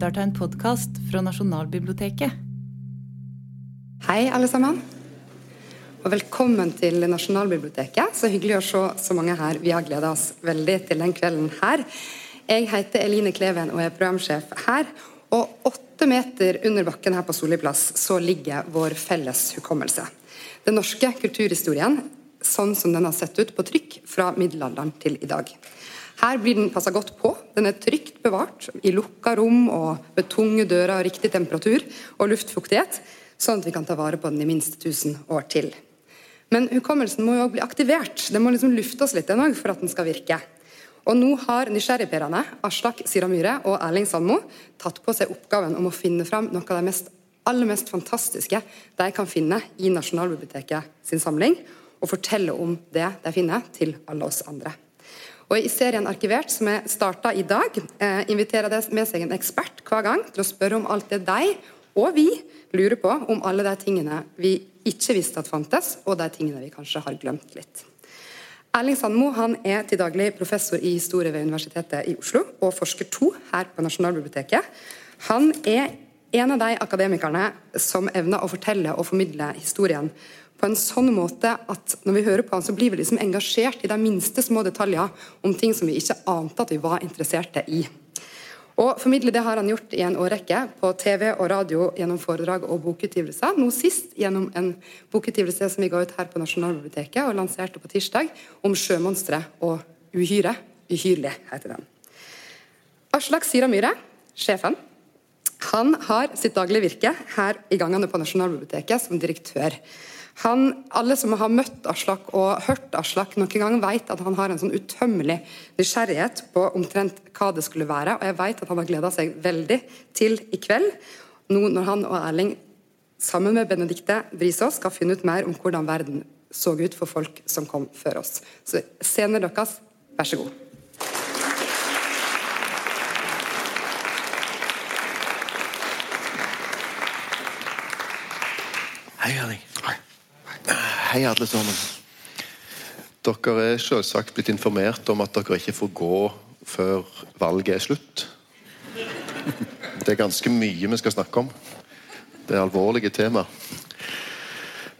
lytter til en podkast fra Nasjonalbiblioteket. Hei, alle sammen. Og velkommen til Nasjonalbiblioteket. Så hyggelig å se så mange her. Vi har gleda oss veldig til den kvelden her. Jeg heter Eline Kleven og er programsjef her. Og åtte meter under bakken her på Solli plass så ligger vår felles hukommelse. Den norske kulturhistorien sånn som den har sett ut på trykk fra middelalderen til i dag. Her blir den passa godt på. Den er trygt bevart i lukka rom og med tunge dører og riktig temperatur og luftfuktighet, sånn at vi kan ta vare på den i minst 1000 år til. Men hukommelsen må jo også bli aktivert. Den må liksom luftes litt den for at den skal virke. Og nå har nysgjerrigperene Aslak Sira Myhre og Erling Sandmo tatt på seg oppgaven om å finne fram noe av det mest, aller mest fantastiske de kan finne i Nasjonalbiblioteket sin samling, og fortelle om det de finner, til alle oss andre. Og I serien Arkivert, som er starta i dag, eh, inviterer det med seg en ekspert hver gang til å spørre om alt det de og vi lurer på om alle de tingene vi ikke visste at fantes, og de tingene vi kanskje har glemt litt. Erling Sandmo han er til daglig professor i historie ved Universitetet i Oslo og forsker to her på Nasjonalbiblioteket. Han er en av de akademikerne som evner å fortelle og formidle historien på en sånn måte at når vi hører på han, så blir vi liksom engasjert i de minste små detaljer om ting som vi ikke ante at vi var interesserte i. Og formidle det har han gjort i en årrekke på TV og radio gjennom foredrag og bokutgivelser. Nå sist gjennom en bokutgivelse som vi ga ut her på Nasjonalbiblioteket og lanserte på tirsdag, om sjømonstre og uhyre. Uhyrlig heter den. Aslak Sira Myhre, sjefen, han har sitt daglige virke her i gangene på Nasjonalbiblioteket som direktør. Han, alle som har møtt Aslak og hørt Aslak noen gang, vet at han har en sånn utømmelig nysgjerrighet på omtrent hva det skulle være. Og jeg vet at han har gleda seg veldig til i kveld, nå når han og Erling sammen med Benedicte Brisås skal finne ut mer om hvordan verden så ut for folk som kom før oss. Så scenen deres, vær så god. Hei, Erling. Hei, alle sammen. Dere er selvsagt blitt informert om at dere ikke får gå før valget er slutt. Det er ganske mye vi skal snakke om. Det er alvorlige tema.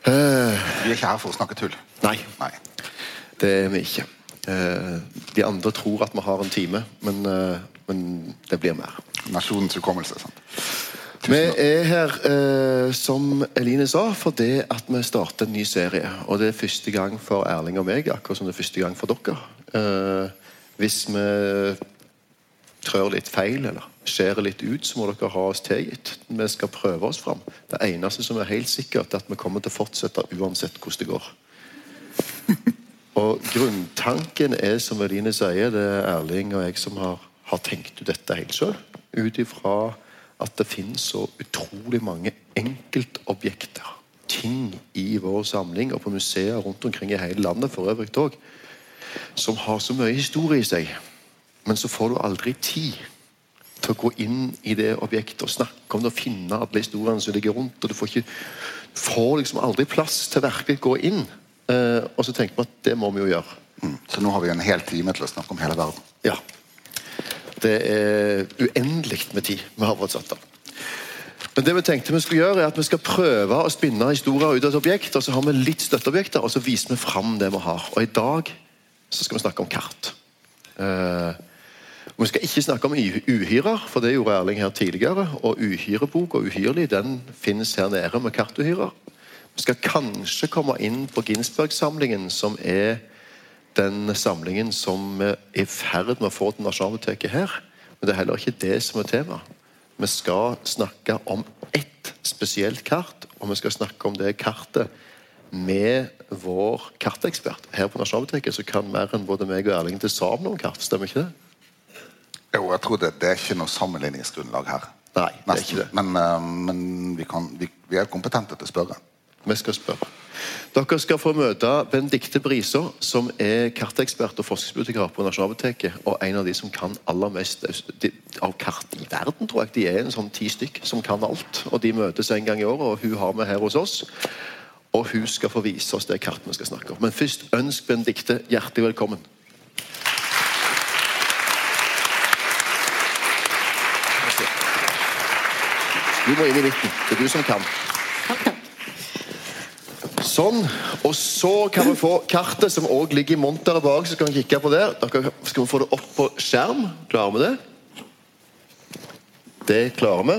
Vi er ikke her for å snakke tull. Nei, Nei. det er vi ikke. Eh, De andre tror at vi har en time, men, eh, men det blir mer. Nasjonens hukommelse. sant? Vi er her, eh, som Eline sa, fordi at vi starter en ny serie. Og det er første gang for Erling og meg, akkurat som det er første gang for dere. Eh, hvis vi trør litt feil eller skjærer litt ut, så må dere ha oss tilgitt. Vi skal prøve oss fram. Det eneste som er helt sikkert, er at vi kommer til å fortsette uansett hvordan det går. Og grunntanken er, som Eline sier, det er Erling og jeg som har, har tenkt ut dette helt sjøl. Ut ifra at det finnes så utrolig mange enkeltobjekter, ting i vår samling og på museer rundt omkring i hele landet for øvrig òg, som har så mye historie i seg. Men så får du aldri tid til å gå inn i det objektet og snakke om det og finne alle historiene som ligger rundt. og Du får, ikke, får liksom aldri plass til virkelig å gå inn. Eh, og så tenker vi at det må vi jo gjøre. Mm. Så nå har vi en hel time til å snakke om hele verden. Ja. Det er uendelig med tid vi har fått satt av. Men det vi tenkte vi skulle gjøre er at vi skal prøve å spinne historier ut av et objekt, og så har vi litt støtteobjekter, og så viser vi fram det vi har. Og i dag så skal vi snakke om kart. Uh, Vi skal ikke snakke om uhy- uhyrer, for det gjorde Erling her tidligere. Og uhyrebok og uhyrlig den finnes her nede med kartuhyrer. Vi skal kanskje komme inn på Ginsberg-samlingen, som er den samlingen som vi er i ferd med å få til Nasjonalbiblioteket her. Men det er heller ikke det som er tema. Vi skal snakke om ett spesielt kart, og vi skal snakke om det kartet med vår kartekspert her på Nasjonalbiblioteket, så kan mer enn både meg og Erling til sammen om kart. Stemmer ikke det? Jo, jeg tror det, det er ikke noe sammenligningsgrunnlag her. Nei, det er ikke det. Men, eh, men vi, kan, vi, vi er kompetente til å spørre. Vi skal spørre. Dere skal få møte Benedicte Brisa, som er kartekspert og forskningsbibliotekar på Nasjonalbiblioteket, og en av de som kan aller mest av kart i verden, tror jeg. De er en sånn ti stykk som kan alt. Og de møtes en gang i året, og hun har vi her hos oss. Og hun skal få vise oss det kartet vi skal snakke om. Men først ønsk Benedicte hjertelig velkommen. Du må inn i midten. Det er du som kan. Takk, takk. Sånn. Og så kan vi få kartet som også ligger i monteret bak. så kan vi kikke på det. Dere skal vi få det opp på skjerm. Klarer vi det? Det klarer vi.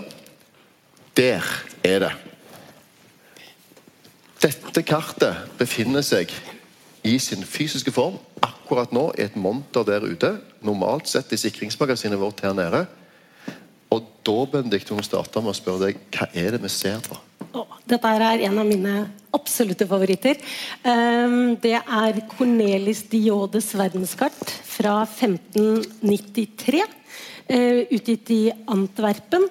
Der er det. Dette kartet befinner seg i sin fysiske form akkurat nå i et monter der ute. Normalt sett i sikringsmagasinet vårt her nede. Og da Bendik, må vi starte med å spørre deg hva er det vi ser på? Å, dette er en av mine absolutte favoritter. Ehm, det er Cornelis Diodes verdenskart fra 1593. eh, utgitt i Antwerpen.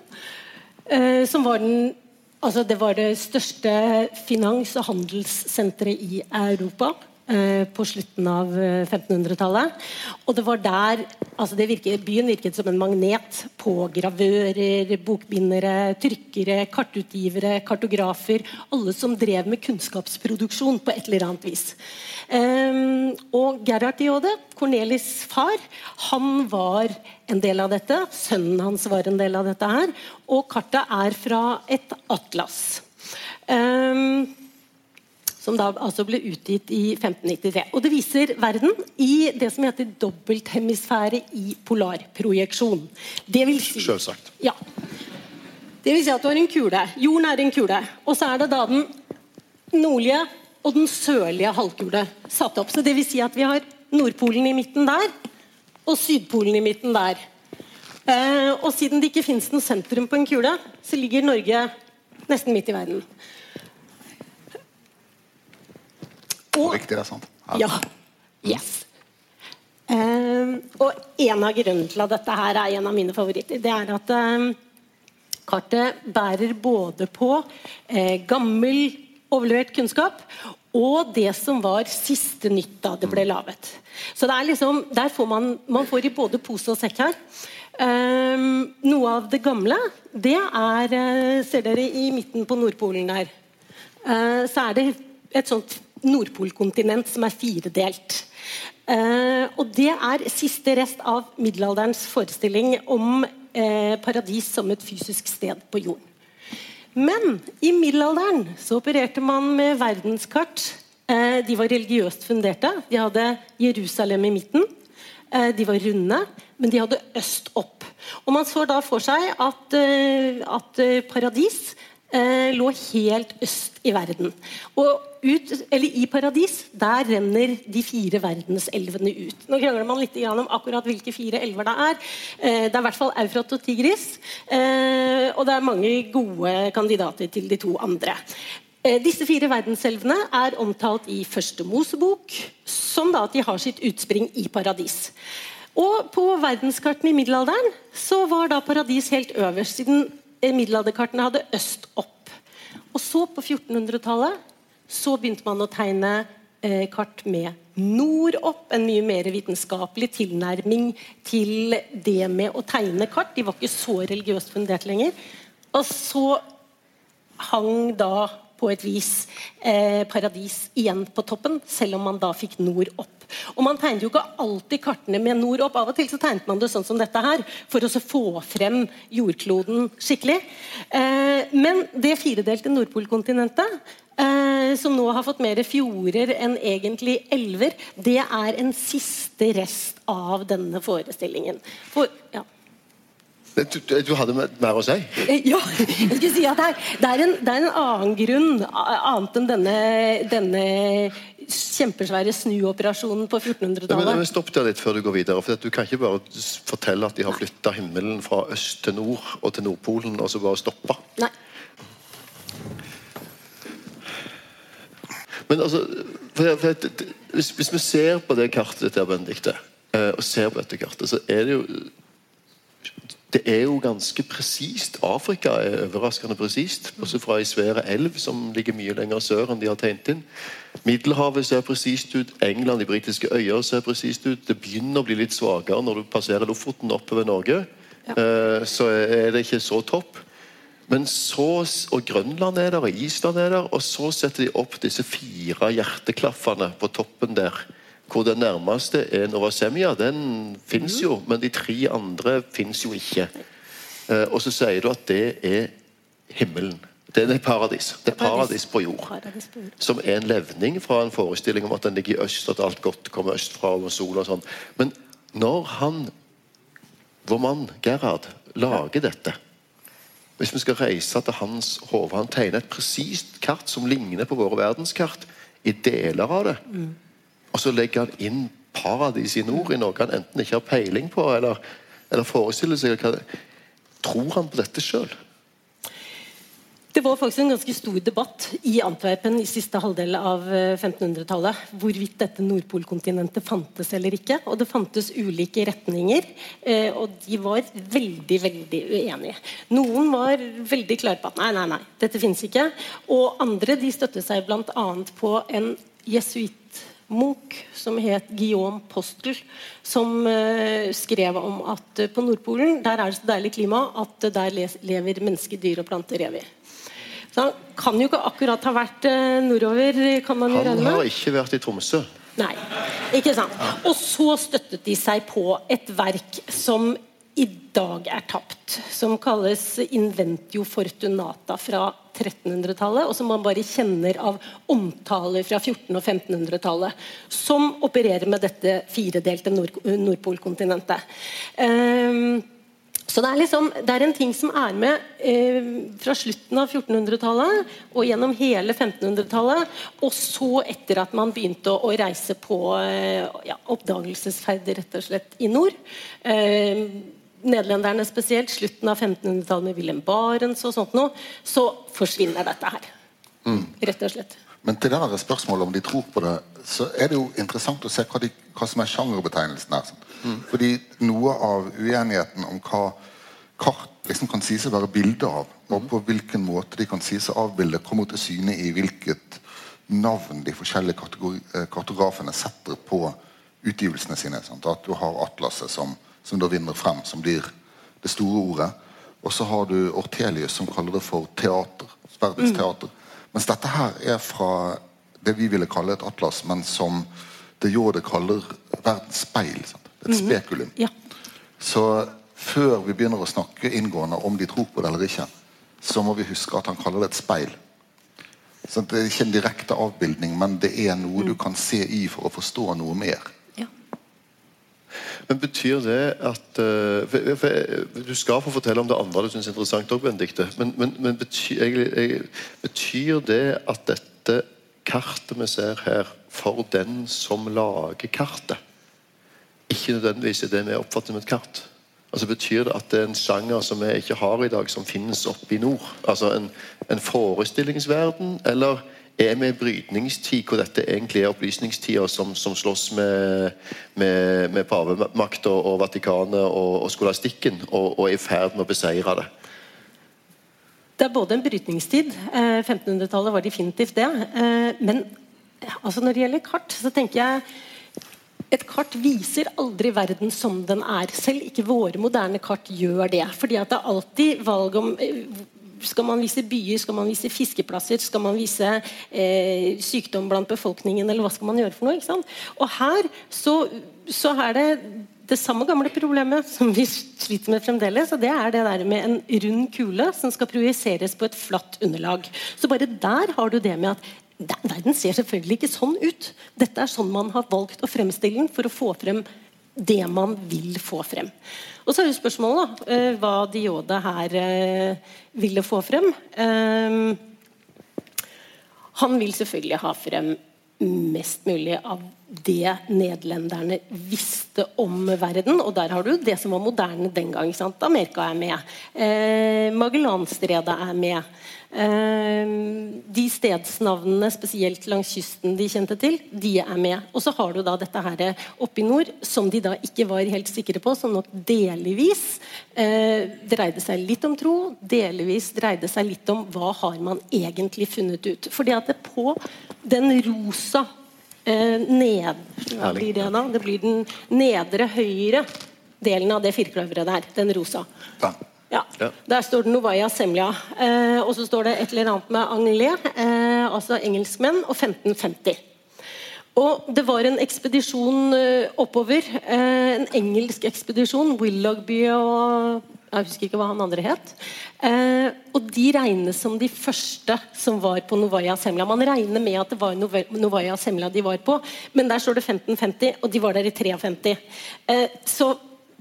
eh, som var den Altså, det var det største finans- og handelssenteret i Europa på slutten av eh, 1500-tallet. Og det var der altså virket, Byen virket som en magnet på gravører, bokbindere, trykkere, kartutgivere, kartografer. Alle som drev med kunnskapsproduksjon på et eller annet vis. Eh, og Gerhard Diode, Cornelis' far, han var en del av dette. Sønnen hans var en del av dette her. Og kartet er fra et atlas. Eh, som da altså ble utgitt i 1593. Og Det viser verden i det som heter dobbelthemisfære i polarprojeksjon. Det vil si, Selvsagt. ja. Det vil si at du har en kule. Jorden er en kule. Og så er det da den nordlige og den sørlige halvkule satt opp. Så det vil si at vi har Nordpolen i midten der, og Sydpolen i midten der. Eh, og siden det ikke finnes noe sentrum på en kule, så ligger Norge nesten midt i verden. Og, Riktig, det er sant. ja. Yes. Ehm, og en av grunnene til at dette her er en av mine favoritter, det er at ehm, kartet bærer både på eh, gammel overlevert kunnskap og det som var siste nytt da det ble laget. Så det er liksom, der får man, man får i både pose og sekk her. Um, noe av det gamle, det er eh, Ser dere i midten på Nordpolen der? uh, så er det et sånt Nordpolkontinent som er firedelt. Eh, og det er siste rest av middelalderens forestilling om eh, paradis som et fysisk sted på jorden. Men i middelalderen så opererte man med verdenskart. Eh, de var religiøst funderte. De hadde Jerusalem i midten. Eh, de var runde, men de hadde øst opp. Og Man så da for seg at, eh, at eh, paradis eh, lå helt øst i verden. Og ut, i paradis, der renner de fire verdenselvene ut. Nå krangler man litt om akkurat hvilke fire elver det er. Eh, det er i hvert fall Eufrat og Tigris. Eh, og det er mange gode kandidater til de to andre. Eh, Disse fire verdenselvene er omtalt i første Mosebok, da at de har sitt utspring i paradis. Og På verdenskartene i middelalderen så var da paradis helt øverst, siden middelalderkartene hadde øst opp. Og så på 1400-tallet så begynte man å tegne eh, kart med nord opp. En mye mer vitenskapelig tilnærming til det med å tegne kart. De var ikke så religiøst fundert lenger. Og så hang da på et vis eh, paradis igjen på toppen, selv om man da fikk nord opp. Og Man tegnet jo ikke alltid kartene med nord opp. Av og til så tegnet man det sånn som dette her, for å så få frem jordkloden skikkelig. Eh, men det firedelte Nordpolkontinentet, eh, som nå har fått mer fjorder enn egentlig elver, det er en siste rest av denne forestillingen. For, ja. Du, du, hadde mer å si? Ja, jeg skulle si at det er, det er, en, det er en annen grunn, annet enn denne, denne kjempesvære snuoperasjonen på 1400-tallet. men Stopp der litt før du går videre. for Du kan ikke bare fortelle at de har flytta himmelen fra øst til nord og til Nordpolen, og så bare stoppe. Nei. Men altså, for, for, hvis, hvis vi ser på det kartet ditt, her, Benedikte, eh, og ser på dette kartet, så er det jo det er jo ganske presist. Afrika er overraskende presist. Også fra ei svær elv som ligger mye lenger sør enn de har tegnet inn. Middelhavet ser presist ut. England, de britiske øyer ser presist ut. Det begynner å bli litt svakere når du passerer Lofoten oppover Norge. Ja. så er det ikke så topp. Men så, og Grønland er der, og Island er der, og så setter de opp disse fire hjerteklaffene på toppen der. Hvor den nærmeste er Novasemia. Den fins jo, men de tre andre fins jo ikke. Eh, og så sier du at det er himmelen. Det er paradis. Det er paradis på jord. Som er en levning fra en forestilling om at den ligger i øst, at alt godt kommer østfra og sol og sånn. Men når han, vår mann Gerhard, lager dette Hvis vi skal reise til hans hode Han tegner et presist kart som ligner på våre verdenskart i deler av det. Og så legger han inn paradis i nord i noe han enten ikke har peiling på, eller, eller forestiller seg hva det Tror han på dette sjøl? Det var faktisk en ganske stor debatt i Antwerpen i siste halvdel av eh, 1500-tallet hvorvidt dette Nordpolkontinentet fantes eller ikke. Og det fantes ulike retninger, eh, og de var veldig veldig uenige. Noen var veldig klare på at nei, nei, nei, dette finnes ikke. Og andre de støttet seg bl.a. på en jesuittmunk som het Guillaume Postel, som uh, skrev om at uh, på Nordpolen der er det så deilig klima at uh, der lever mennesker, dyr og planter evig. Så han kan jo ikke akkurat ha vært nordover, kan man jo Han regne har ikke vært i Tromsø. Nei, ikke sant. Og så støttet de seg på et verk som i dag er tapt, som kalles 'Inventio Fortunata' fra 1300-tallet, og som man bare kjenner av omtaler fra 1400- og 1500-tallet, som opererer med dette firedelte Nord Nordpolkontinentet. Um, så det er, liksom, det er en ting som er med eh, fra slutten av 1400-tallet og gjennom hele 1500-tallet. Og så etter at man begynte å, å reise på eh, ja, oppdagelsesferd rett og slett i nord. Eh, nederlenderne spesielt, slutten av 1500-tallet med Wilhelm Barents og sånt noe, så forsvinner dette her. Rett og slett. Men til det spørsmålet om de tror på det, så er det jo interessant å se hva, de, hva som er sjangerbetegnelsen her. Mm. Fordi noe av uenigheten om hva kart liksom kan sies å være bilde av, og på hvilken måte de kan sies å avbilde, kommer til syne i hvilket navn de forskjellige eh, kartografene setter på utgivelsene sine. Sant? At du har atlaset som, som da vinner frem, som blir det store ordet. Og så har du Ortelius som kaller det for teater. Verdens teater. Mens dette her er fra det vi ville kalle et atlas, men som de Jode kaller verdens speil. Sant? Et spekulum. Ja. Så før vi begynner å snakke inngående om de tror på det eller ikke, så må vi huske at han kaller det et speil. Så det er ikke en direkte avbildning, men det er noe du kan se i for å forstå noe mer. Men betyr det at eh, for, for, Du skal få fortelle om det andre du syns er interessant òg, Benedicte. Men, men, men betyr, jeg, jeg, betyr det at dette kartet vi ser her, for den som lager kartet, ikke nødvendigvis er det vi oppfatter som et kart? Altså Betyr det at det er en sjanger som vi ikke har i dag, som finnes oppe i nord? Altså en, en forestillingsverden, eller er vi i brytningstid hvor dette egentlig er opplysningstida som, som slåss med, med, med pavemakt og, Vatikanet og, og skolastikken, og, og er i ferd med å beseire det? Det er både en brytningstid. Eh, 1500-tallet var definitivt det. Eh, men altså når det gjelder kart, så tenker jeg et kart viser aldri verden som den er. Selv ikke våre moderne kart gjør det. Fordi at det er alltid valg om eh, skal man vise byer, skal man vise fiskeplasser, skal man vise eh, sykdom blant befolkningen, eller hva skal man gjøre for noe? ikke sant? Og her så, så er det det samme gamle problemet som vi sliter med fremdeles. og Det er det der med en rund kule som skal projiseres på et flatt underlag. Så bare der har du det med at verden ser selvfølgelig ikke sånn ut. Dette er sånn man har valgt å fremstille den for å få frem det man vil få frem. Og så er jo spørsmålet da, eh, hva de her eh, ville få frem. Eh, han vil selvfølgelig ha frem mest mulig av det nederlenderne visste om verden. Og der har du det som var moderne den gang. Sant? Amerika er med. Eh, Magellanstredet er med. Eh, de stedsnavnene, spesielt langs kysten de kjente til, de er med. Og så har du da dette her oppe i nord, som de da ikke var helt sikre på, som nok delvis eh, dreide seg litt om tro, delvis dreide seg litt om hva har man egentlig funnet ut. Fordi at det på den rosa eh, ned... Hva blir det da? Det blir den nedre høyre delen av det firkløveret der. Den rosa. Ja. Ja. Der står det Novaya Semlia. Eh, og så står det et eller annet med anglais, eh, altså engelskmenn, og 1550. Og det var en ekspedisjon eh, oppover. eh, en engelsk ekspedisjon. Willoughby og jeg husker ikke hva han andre het. Eh, og de regnes som de første som var på Novaya Semla. Man regner med at det var Novaya Semla de var på, men der står det 1550, og de var der i 53. Eh, så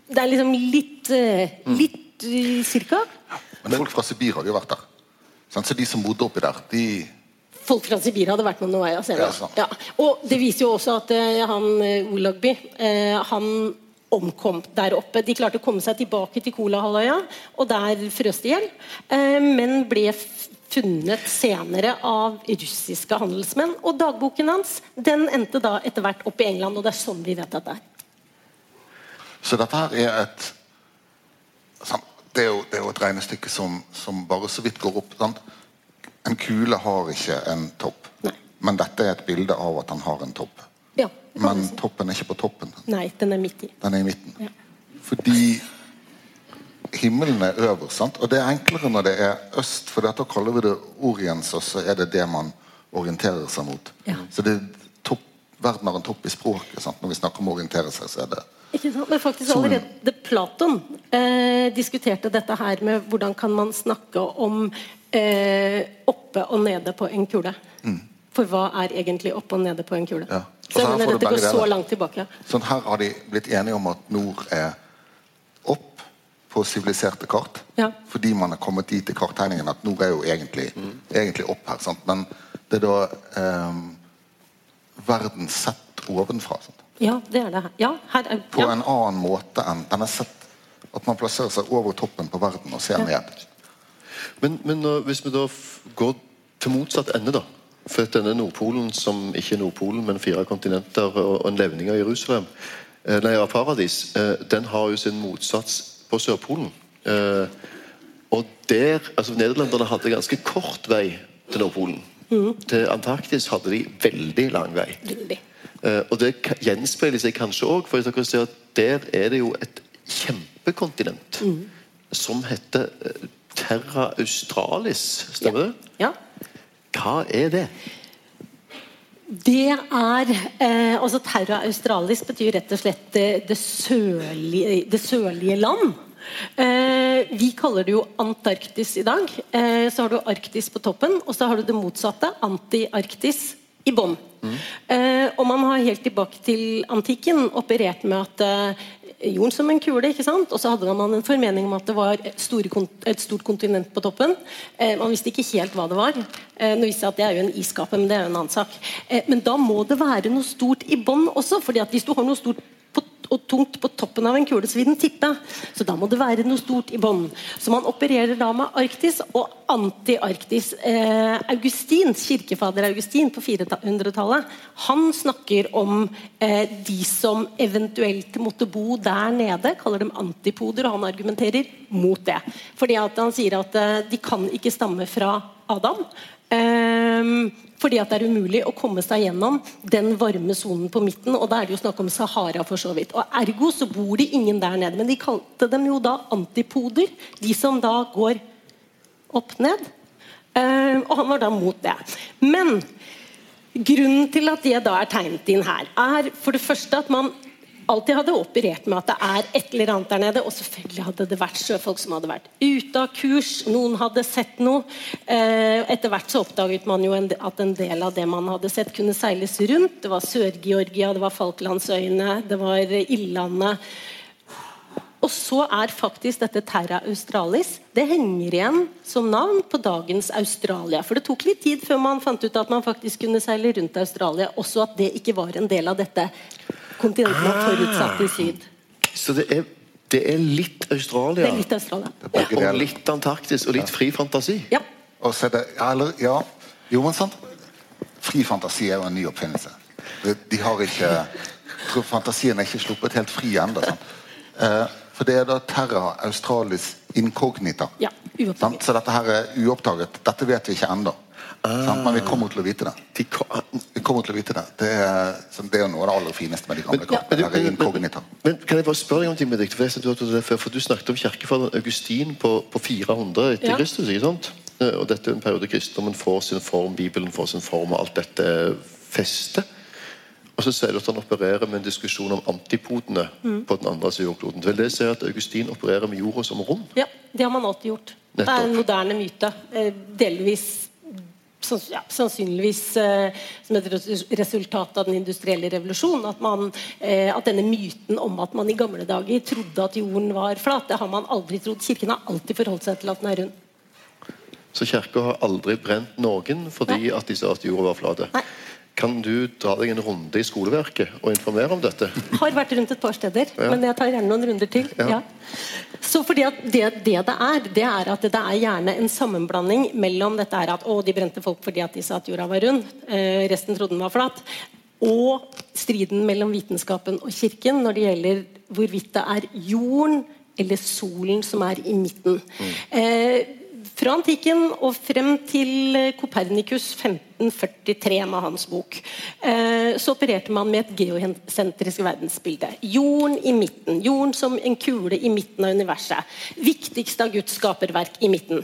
det er liksom litt eh, Litt mm. cirka. Men folk fra Sibir hadde jo vært der. Så de som bodde oppi der, de Folk fra Sibir hadde vært med Novaya Semla. Ja. Ja. Og det viser jo også at eh, han eh, Olagby eh, han omkom der oppe. De klarte å komme seg tilbake til Kolahalvøya, og der frøs de i hjel. Eh, men ble funnet senere av russiske handelsmenn. Og dagboken hans den endte da etter hvert opp i England, og det er sånn vi vet at det er. Så dette her er et? Det er jo, det er jo et regnestykke som, som bare så vidt går opp. Sant? En kule har ikke en topp. Nei. Men dette er et bilde av at han har en topp. Ja, Men si. toppen er ikke på toppen. Nei, den er midt i. Den er i midten. Ja. Fordi himmelen er øverst. Sant? Og det er enklere når det er øst, for da kaller vi det oriens, og så er det det man orienterer seg mot. Ja. Så det er topp, verden har en topp i språket. Sant? Når vi snakker om å orientere seg, så er det Ikke sant? Men faktisk allerede Platon eh, diskuterte dette her med hvordan kan man snakke om eh, oppe og nede på en kule. For hva er egentlig opp og nede på en kule? Mm. Ja. Så så jeg mener dette går så deler. langt tilbake. Sånn her har de blitt enige om at nord er opp på siviliserte kart. Ja. Fordi man har kommet dit i karttegningen at nord er jo egentlig, egentlig opp her. Sant? Men det er da eh, verden sett ovenfra. Sant? Ja, det er det her. Ja, her er, På en annen måte enn den er sett At man plasserer seg over toppen på verden og ser ned. Men, men uh, hvis vi da f- går til motsatt ende, da. For denne Nordpolen, som ikke er Nordpolen, men fire kontinenter og, en levning av Jerusalem, eh, nei, av paradis, eh, den har jo sin motsats på Sørpolen. Eh, og der altså Nederlenderne hadde ganske kort vei til Nordpolen. Til Antarktis hadde de veldig lang vei. Veldig. Og det gjenspeiler seg kanskje òg, for dere ser at der er det jo et kjempekontinent som heter Terra Australis. Stemmer det? Ja. Hva er det? Det er eh, altså Terra Australis betyr rett og slett det, det, sørlige, det sørlige land. Eh, vi kaller det jo Antarktis i dag. Eh, så har du Arktis på toppen, og så har du det motsatte, Antiarktis, i bånn. Eh, og man har helt tilbake til antikken operert med at eh, jorden som en kule, ikke sant? og så hadde man en formening om at det var et, stort kontinent på toppen. Eh, man visste ikke helt hva det var. Eh, nå visste at Det er jo en iskappe, men det er jo en annen sak. Eh, men da må det være noe stort i bånn også. fordi at hvis du har noe stort på, og tungt på toppen av en kule, så vil den tippe. Så da må det være noe stort i bånn. Så man opererer da med Arktis og anti-Arktis. Eh, Augustin, kirkefader Augustin på 400-tallet, han snakker om eh, de som eventuelt måtte bo der nede, kaller dem antipoder, og han argumenterer mot det. Fordi han sier at eh, de kan ikke stamme fra Adam. Ehm, fordi at det er umulig å komme seg gjennom den varme sonen på midten. Og da er det jo snakk om Sahara, for så vidt. Og ergo så bor det ingen der nede. Men de kalte dem jo da antipoder. De som da går opp ned. Ehm, og han var da mot det. Men grunnen til at det da er tegnet inn her, er for det første at man alltid hadde operert med at det er et eller annet der nede. Og selvfølgelig hadde det vært sjøfolk som hadde vært ute av kurs. Noen hadde sett noe. Eh, etter hvert så oppdaget man jo at en del av det man hadde sett, kunne seiles rundt. Det var Sør-Georgia, det var Falklandsøyene, det var Ildlandet. Og så er faktisk dette Terra Australis Det henger igjen som navn på dagens Australia. For det tok litt tid før man fant ut at man faktisk kunne seile rundt Australia. Også at det ikke var en del av dette kontinentet man forutsatt i syd. Så det er, det er litt Australia Det er litt Australia. Ja. og litt Antarktis og litt fri fantasi. Ja. Og så er det, eller, ja, jo, men sant? Fri fantasi er jo en ny oppfinnelse. De, de har ikke tror Fantasien er ikke sluppet helt fri ennå. Eh, for det er da Terra Australis incognita. Ja? Så dette her er uoppdaget. Dette vet vi ikke ennå. Sant? Men vi kommer til å vite det. Vi kommer til å vite Det Det er, det er noe av det aller fineste med de gamle kartene. men, Det men, men kan jeg bare spørre deg om ting Benedikt? For, for du snakket om kirkefaderen Augustin på, på 400 etter Ja. Kristus. ikke sant? Eh, Og dette er en periode kristendommen får sin form, Bibelen får sin form, og alt dette fester. Og så sier du at han opererer med en diskusjon om antipodene Mm. på den andre siden av jordkloden. Vil det si at Augustin opererer med jorda som rom? Ja, det har man alltid gjort. Det er en moderne myte. eh, Delvis ja, sannsynligvis eh, som et resultat av den industrielle revolusjonen. At, man, eh, at denne myten om at man i gamle dager trodde at jorden var flat, det har man aldri trodd. Kirken har alltid forholdt seg til at den er rund. Så kirka har aldri brent noen fordi at de sa at jorda var flat. Kan du dra deg en runde i skoleverket og informere om dette? Har vært rundt et par steder, Ja. men jeg tar gjerne noen runder til. Ja. Ja. Så fordi at det, det det er, det er at det er gjerne en sammenblanding mellom dette er at å, de brente folk fordi at de sa at jorda var rund, eh, resten trodde den var flat, og striden mellom vitenskapen og kirken når det gjelder hvorvidt det er jorden eller solen som er i midten. Eh, fra antikken og frem til eh, Kopernikus 1543 med hans bok, eh, så opererte man med et geosentrisk verdensbilde. Jorden i midten. Jorden som en kule i midten av universet. Viktigste av Guds skaperverk i midten.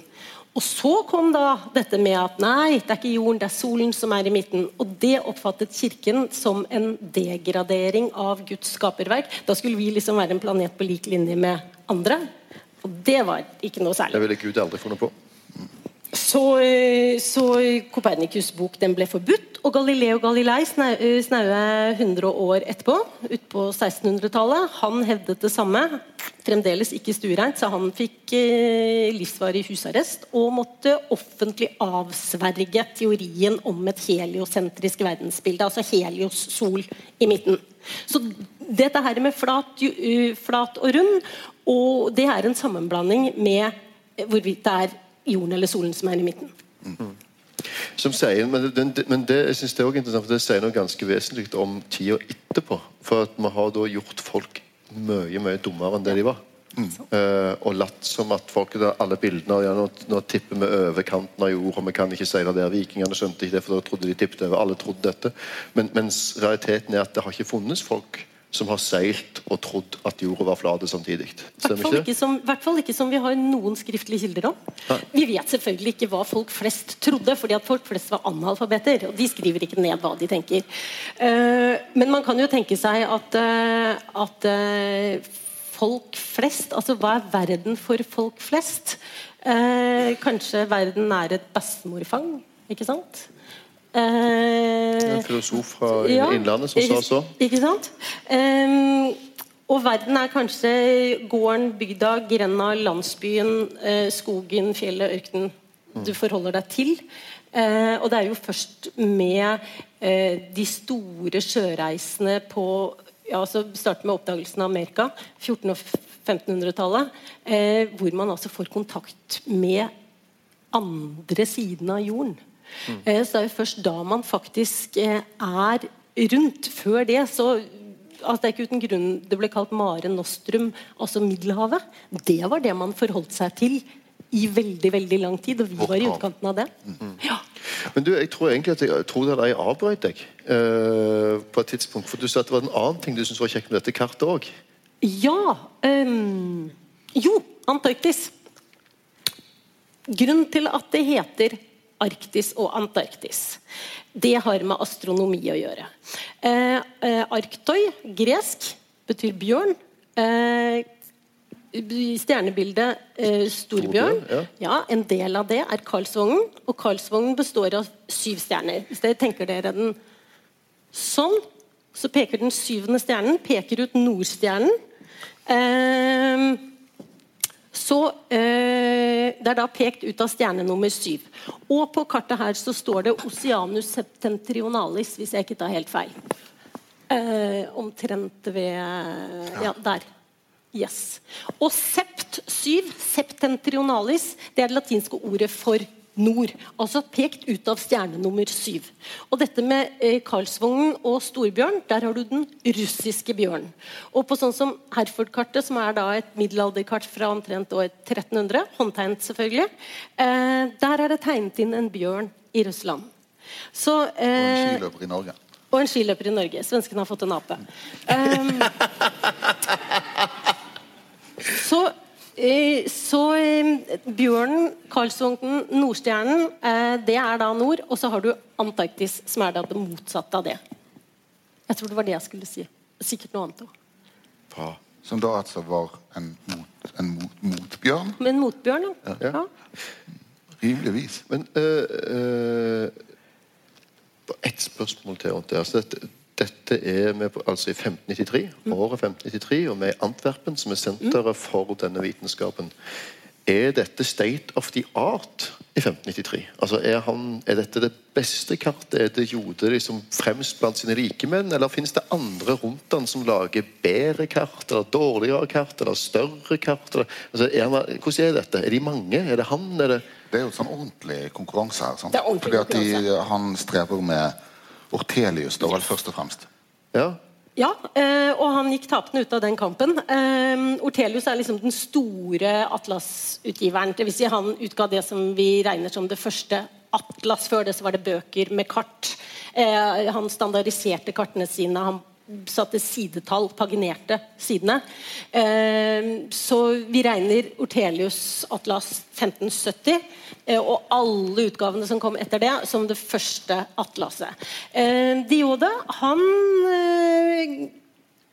Og så kom da dette med at nei, det er ikke jorden, det er solen som er i midten. Og det oppfattet kirken som en degradering av Guds skaperverk. Da skulle vi liksom være en planet på lik linje med andre. Og det var ikke noe særlig. Det ville Gud aldri funnet på. Så, eh, så Kopernikus' bok den ble forbudt, og Galileo Galilei eh, snaue 100 år etterpå, utpå 1600-tallet, han hevdet det samme. Fremdeles ikke stuereint, så han fikk eh, livsvarig husarrest og måtte offentlig avsverge teorien om et heliosentrisk verdensbilde, altså helios sol i midten. Så dette her med flat, flat og rund, og det er en sammenblanding med hvorvidt det er jorden eller solen som er i midten. Som sier, men det, men det, jeg synes det er også interessant, for det sier noe ganske vesentlig om tida etterpå. For at vi har da gjort folk mye mye dummere enn det de var. Eh, og latt som at folk da, alle bildene ja, nå, nå tipper vi over kanten av jorda, vi kan ikke seile der. Vikingene skjønte ikke det, for da trodde de tippet over. Alle trodde dette. Men, mens realiteten er at det har ikke funnes folk som har seilt og trodd at jorda var flat samtidig. I Stemmer ikke det? som, hvert fall ikke som vi har noen skriftlige kilder om. Vi vet selvfølgelig ikke hva folk flest trodde, fordi at folk flest var analfabeter. Og de skriver ikke ned hva de tenker. Uh, men man kan jo tenke seg at, uh, at uh, folk flest Altså hva er verden for folk flest? Kanskje verden er et bestemorfang, ikke sant? Eh, En filosof fra ja, Innlandet som sa så. Ikke sant? Ehm, og verden er kanskje gården, bygda, grenda, landsbyen, eh, skogen, fjellet, ørkenen du forholder deg til. Eh, og det er jo først med eh, de store sjøreisene på ja, altså Starte med oppdagelsen av Amerika, 1400- og 1500-tallet, eh, hvor man altså får kontakt med andre siden av jorden. Eh, Så det er jo først da man faktisk eh, er rundt. Før det så altså det er ikke uten grunn det ble kalt Mare Nostrum, altså Middelhavet. Det var det man forholdt seg til i veldig veldig lang tid, og vi var i utkanten av det. Ja. Men du, jeg tror egentlig at jeg, jeg tror at jeg avbrøt deg uh, på et tidspunkt. For du sa at det var en annen ting du syntes var kjekt med dette kartet òg. Ja Um, Jo, Antarktis. Grunnen til at det heter Arktis og Antarktis, det har med astronomi å gjøre. Eh, eh, Arktoi, gresk, betyr bjørn. Eh, stjernebildet eh, storbjørn. Ja. Ja, En del av det er Karlsvognen, og Karlsvognen består av syv stjerner. Hvis dere tenker dere den sånn, så peker den syvende stjernen peker ut Nordstjernen. Eh, så eh, Det er da pekt ut av stjerne nummer syv. Og på kartet her så står det Oceanus septentrionalis, hvis jeg ikke tar helt feil. Eh, omtrent ved Ja, der. Yes. Og sept syv, septentrionalis, det er det latinske ordet for nord. Altså pekt ut av stjerne nummer syv. Og dette med eh, Karlsvognen og Storbjørn, der har du den russiske bjørnen. Og på sånn som Herford-kartet, som er da et middelalderkart fra omtrent år 1300, håndtegnet selvfølgelig, eh, der er det tegnet inn en bjørn i Russland. Så, Og en eh, skiløper i Norge. og en skiløper i Norge. Svenskene har fått en ape. Um, så eh, så eh, bjørnen, Karlsvognen, Nordstjernen, eh, det er da nord. Og så har du Antarktis, som er da det motsatte av det. Jeg tror det var det jeg skulle si. Sikkert noe annet òg. Bra. Som da altså var en, mot, en mot, motbjørn, En motbjørn, ja. Ja. ja. rimeligvis. Men uh, uh, ett spørsmål til. Altså, dette, dette er vi altså i 1593, året 1593, og vi er i Antwerpen, som er senteret for denne vitenskapen. Er dette state of the art i 1593? Altså, er, han, er dette det beste kartet? Er det Jode liksom fremst blant sine rikemenn? Eller finnes det andre rundt han som lager bedre kart, eller dårligere kart, eller større kart? Eller, altså, er han, hvordan er dette? Er de mange? Er det han? Er det Det er jo sånn ordentlig konkurranse her. Sant? Det er ordentlig Fordi at de, konkurranse. han strever med Ortelius, da vel først og fremst. Ja? Ja, eh, og han gikk tapende ut av den kampen. Eh, Ortelius er liksom den store atlasutgiveren. Dvs. Si han utga det som vi regner som det første atlas. Før det så var det bøker med kart. Eh, han standardiserte kartene sine. Han satte sidetall, paginerte sidene. Eh, så vi regner Ortelius atlas 1570 eh, og alle utgavene som kom etter det, som det første atlaset. Dioda Diode han eh,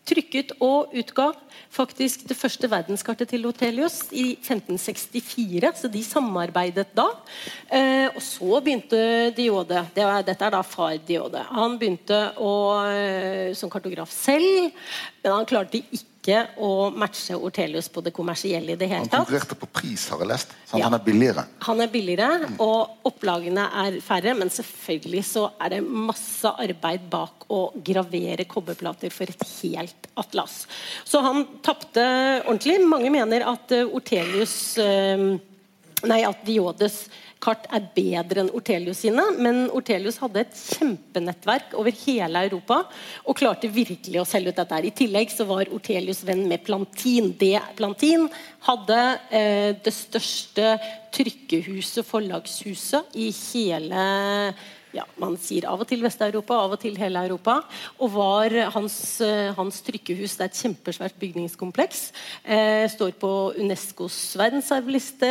trykket og utga faktisk det første verdenskartet til Ortelius i 1564, så de samarbeidet da. Eh, og så begynte Diode det var, Dette er da far Diode. Han begynte å, eh, som kartograf selv, men han klarte ikke å matche Ortelius på det kommersielle i det hele tatt. Han konkurrerte på pris, har jeg lest. så Ja. Han er billigere. Han er billigere, og opplagene er færre, men selvfølgelig så er det masse arbeid bak å gravere kobberplater for et helt atlas. Så han tapte ordentlig. Mange mener at eh, Ortelius eh, Nei, at Diodes kart er bedre enn Ortelius sine, men Ortelius hadde et kjempenettverk over hele Europa og klarte virkelig å selge ut dette. her. I tillegg så var Ortelius venn med Plantin. Det Plantin hadde eh, det største trykkehuset, forlagshuset, i hele ja, Man sier av og til Vest-Europa, av og til hele Europa. Og var hans, eh, hans trykkehus det er et kjempesvært bygningskompleks. Eh, står på Unescos verdensarvliste.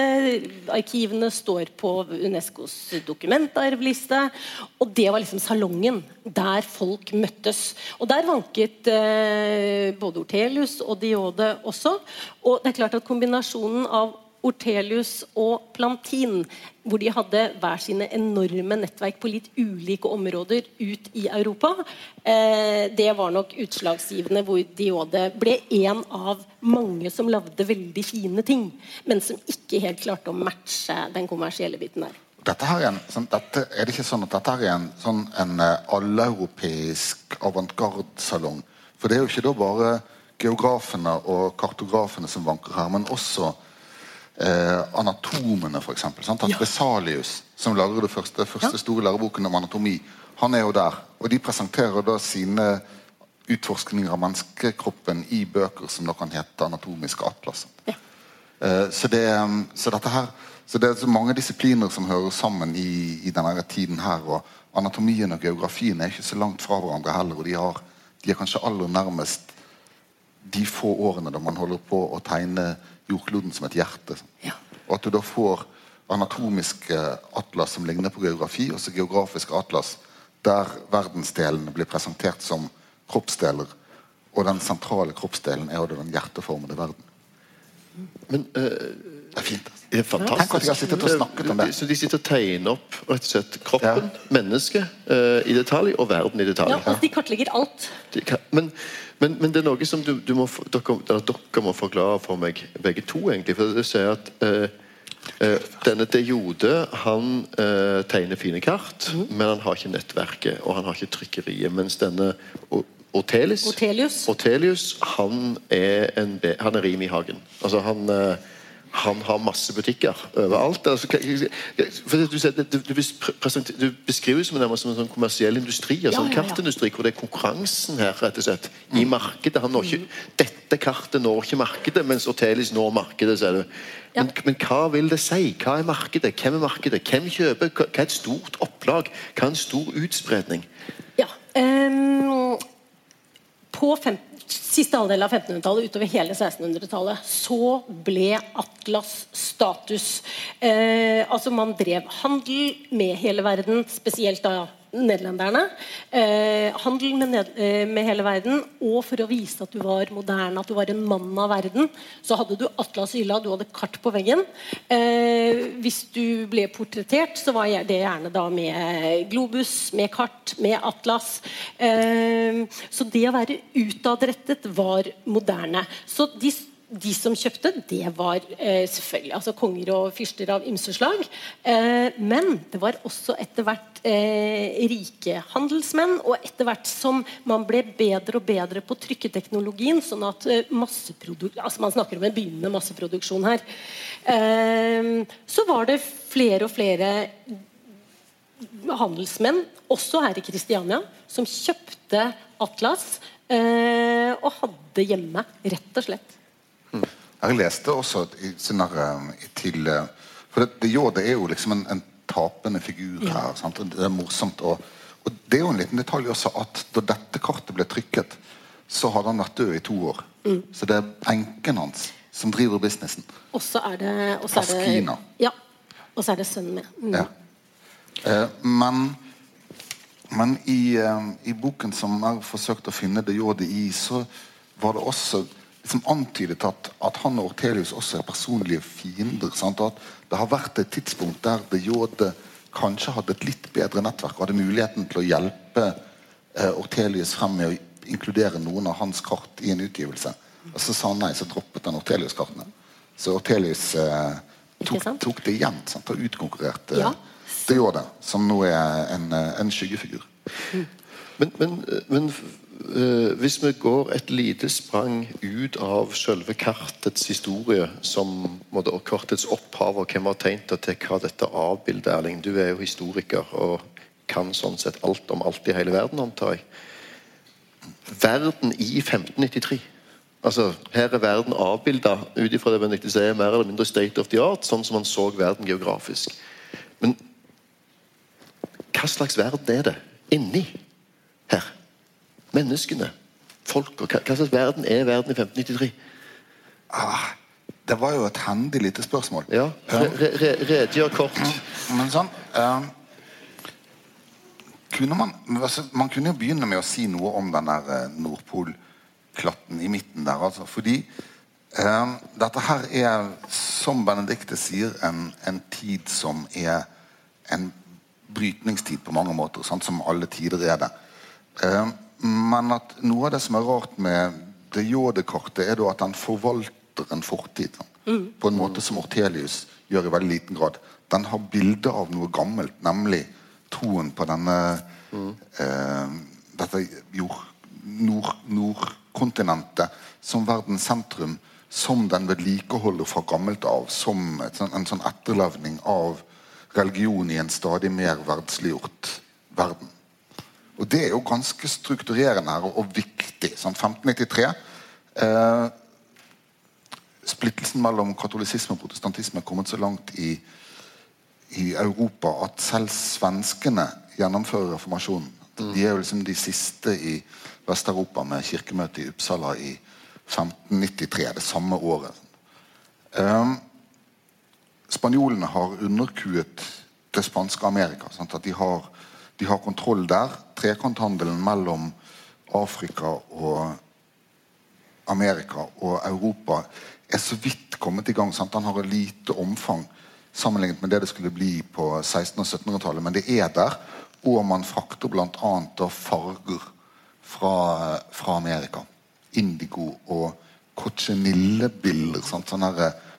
Arkivene står på Unescos dokumentarvliste. Og det var liksom salongen der folk møttes. Og der vanket eh, både Ortelius og Diode også. Og det er klart at kombinasjonen av Ortelius og Plantin, hvor de hadde hver sine enorme nettverk på litt ulike områder ut i Europa. Eh, det var nok utslagsgivende hvor Diode ble en av mange som lagde veldig fine ting, men som ikke helt klarte å matche den kommersielle biten der. Dette her er, en, sånn, dette, er det ikke sånn at dette her er en, sånn, en eh, alleuropeisk avantgarde-salong? For det er jo ikke da bare geografene og kartografene som vanker her, men også eh, anatomene, f.eks. At Ja. Vesalius, som lager det første, første store læreboken om anatomi, han er jo der. Og de presenterer da sine utforskninger av menneskekroppen i bøker som da kan hete anatomiske atlas. Ja. Eh, Så, det, um, så her så det er så mange disipliner som hører sammen i, i denne tiden her. Og anatomien og geografien er ikke så langt fra hverandre heller. Og de, har, de er kanskje aller nærmest de få årene da man holder på å tegne jordkloden som et hjerte. Ja. Og at du da får anatomiske atlas som ligner på geografi, og så geografiske atlas der verdensdelene blir presentert som kroppsdeler. Og den sentrale kroppsdelen er jo den hjerteformede verden. Men uh, Det er fint. altså. det er fantastisk. Tenk at jeg har sittet og snakket om det. Så de sitter og tegner opp rett og slett kroppen, mennesket, uh, i detalj, og verden i detalj. Ja, altså, de kartlegger alt. De kan- Men, men, men det er noe som du, du må, dere, dere må forklare for meg, begge to. egentlig, for det sier at eh, eh, Denne de Jode han eh, tegner fine kart, mm. men han har ikke nettverket og han har ikke trykkeriet. Mens denne Ortelius. Ortelius han er, en, han er rim i hagen. Altså han eh, han har masse butikker overalt. Altså, du, du, du, du beskriver det som, en sånn kommersiell industri. altså en ja. kartindustri hvor det er konkurransen her rett og slett i markedet. Han når ikke, dette kartet når ikke markedet, mens Ortelis når markedet. sier du. Men, men hva vil det si? Hva er markedet? Hvem er markedet? Hvem kjøper? Hva er et stort opplag? Hva er en stor utspredning? Ja. um, på fem, siste halvdel av 1500-tallet utover hele 1600-tallet så ble Atlas status. Eh, altså Man drev handel med hele verden, spesielt da nederlenderne. Eh, handel med, ned, eh, med, hele verden. Og for å vise at du var moderne, at du var en mann av verden, så hadde du atlas Ylla, du hadde kart på veggen. Eh, hvis du ble portrettert, så var det gjerne da med globus, med kart, med atlas. Eh, så det å være utadrettet var moderne. Så de de som kjøpte, det var eh, selvfølgelig altså konger og fyrster av ymse slag. Eh, men det var også etter hvert eh, rike handelsmenn. Og etter hvert som man ble bedre og bedre på trykketeknologien, sånn at eh, altså Man snakker om en begynnende masseproduksjon her. Eh, så var det flere og flere handelsmenn, også her i Kristiania, som kjøpte Atlas eh, og hadde hjemme, rett og slett. Jeg leste også i, sånn til eh, For det, det, er jo liksom en, en tapende figur ja. her. Sant? Det er morsomt. Og, og, det er jo en liten detalj også at da dette kartet ble trykket, så hadde han vært død i to år. Mm. Så det er enken hans som driver businessen. Og så er det Paskina. Ja. Og så er det sønnen min. Mm. Ja. Eh, men men i, eh, i, boken som jeg forsøkte å finne det Jodi i, så var det også liksom antydet at, at, han og Ortelius også er personlige fiender. Sant? At det har vært et tidspunkt der de Jode kanskje hadde et litt bedre nettverk og hadde muligheten til å hjelpe eh, Ortelius frem med å inkludere noen av hans kart i en utgivelse. Og så sa han nei, så droppet han Ortelius-kartene. Så Ortelius eh, tok, tok, det igjen sant? og utkonkurrerte ja. de Jode, som nå er en, eh, en skyggefigur. Mm. Men, men, men uh, hvis vi går et lite sprang ut av selve kartets historie, som måtte, og kartets opphav, og hvem har tegnet det til hva dette avbilder, Erling Du er jo historiker og kan sånn sett alt om alt i hele verden, antar jeg. Verden i 1593 Altså, Her er verden avbilda ut ifra det Benedicte sier, mer eller mindre state of the art, sånn som man så verden geografisk. Men hva slags verden er det inni her? Menneskene. Folka. Hva, hva slags verden er verden i 1593? Ah, det var jo et hendig lite spørsmål. Ja, Redegjør kort. Men sånn um, kunne man, altså, man kunne jo begynne med å si noe om den der uh, Nordpolklatten i midten der. Altså, fordi um, dette her er, som Benedicte sier, en, en, tid som er en brytningstid på mange måter. Sant? Som alle tider er det. Uh, men at noe av det som er rart med det Jode-kartet, er at den forvalter en fortid. Mm. På en måte som Ortelius gjør i veldig liten grad. Den har bilde av noe gammelt, nemlig troen på denne mm. eh, dette jord, nord, nordkontinentet som verdens sentrum, som den vedlikeholder fra gammelt av, som et, en sånn etterlevning av religion i en stadig mer verdsliggjort verden. Og det er jo ganske strukturerende her og, viktig. Sånn 1593 eh, Splittelsen mellom katolisisme og protestantisme er kommet så langt i, i Europa at selv svenskene gjennomfører reformasjonen. Mm. De er jo liksom de siste i Vest-Europa med kirkemøtet i Uppsala i 1593, det samme året. Um, spanjolene har underkuet det spanske Amerika. Sant? At de har de har kontroll der. Trekanthandelen mellom Afrika og Amerika og Europa er så vidt kommet i gang. Sant? Den har et lite omfang sammenlignet med det det skulle bli på 1600- og 1700-tallet. Men det er der, og man frakter bl.a. farger fra, fra, Amerika. Indigo og cochenillebiller. Sånn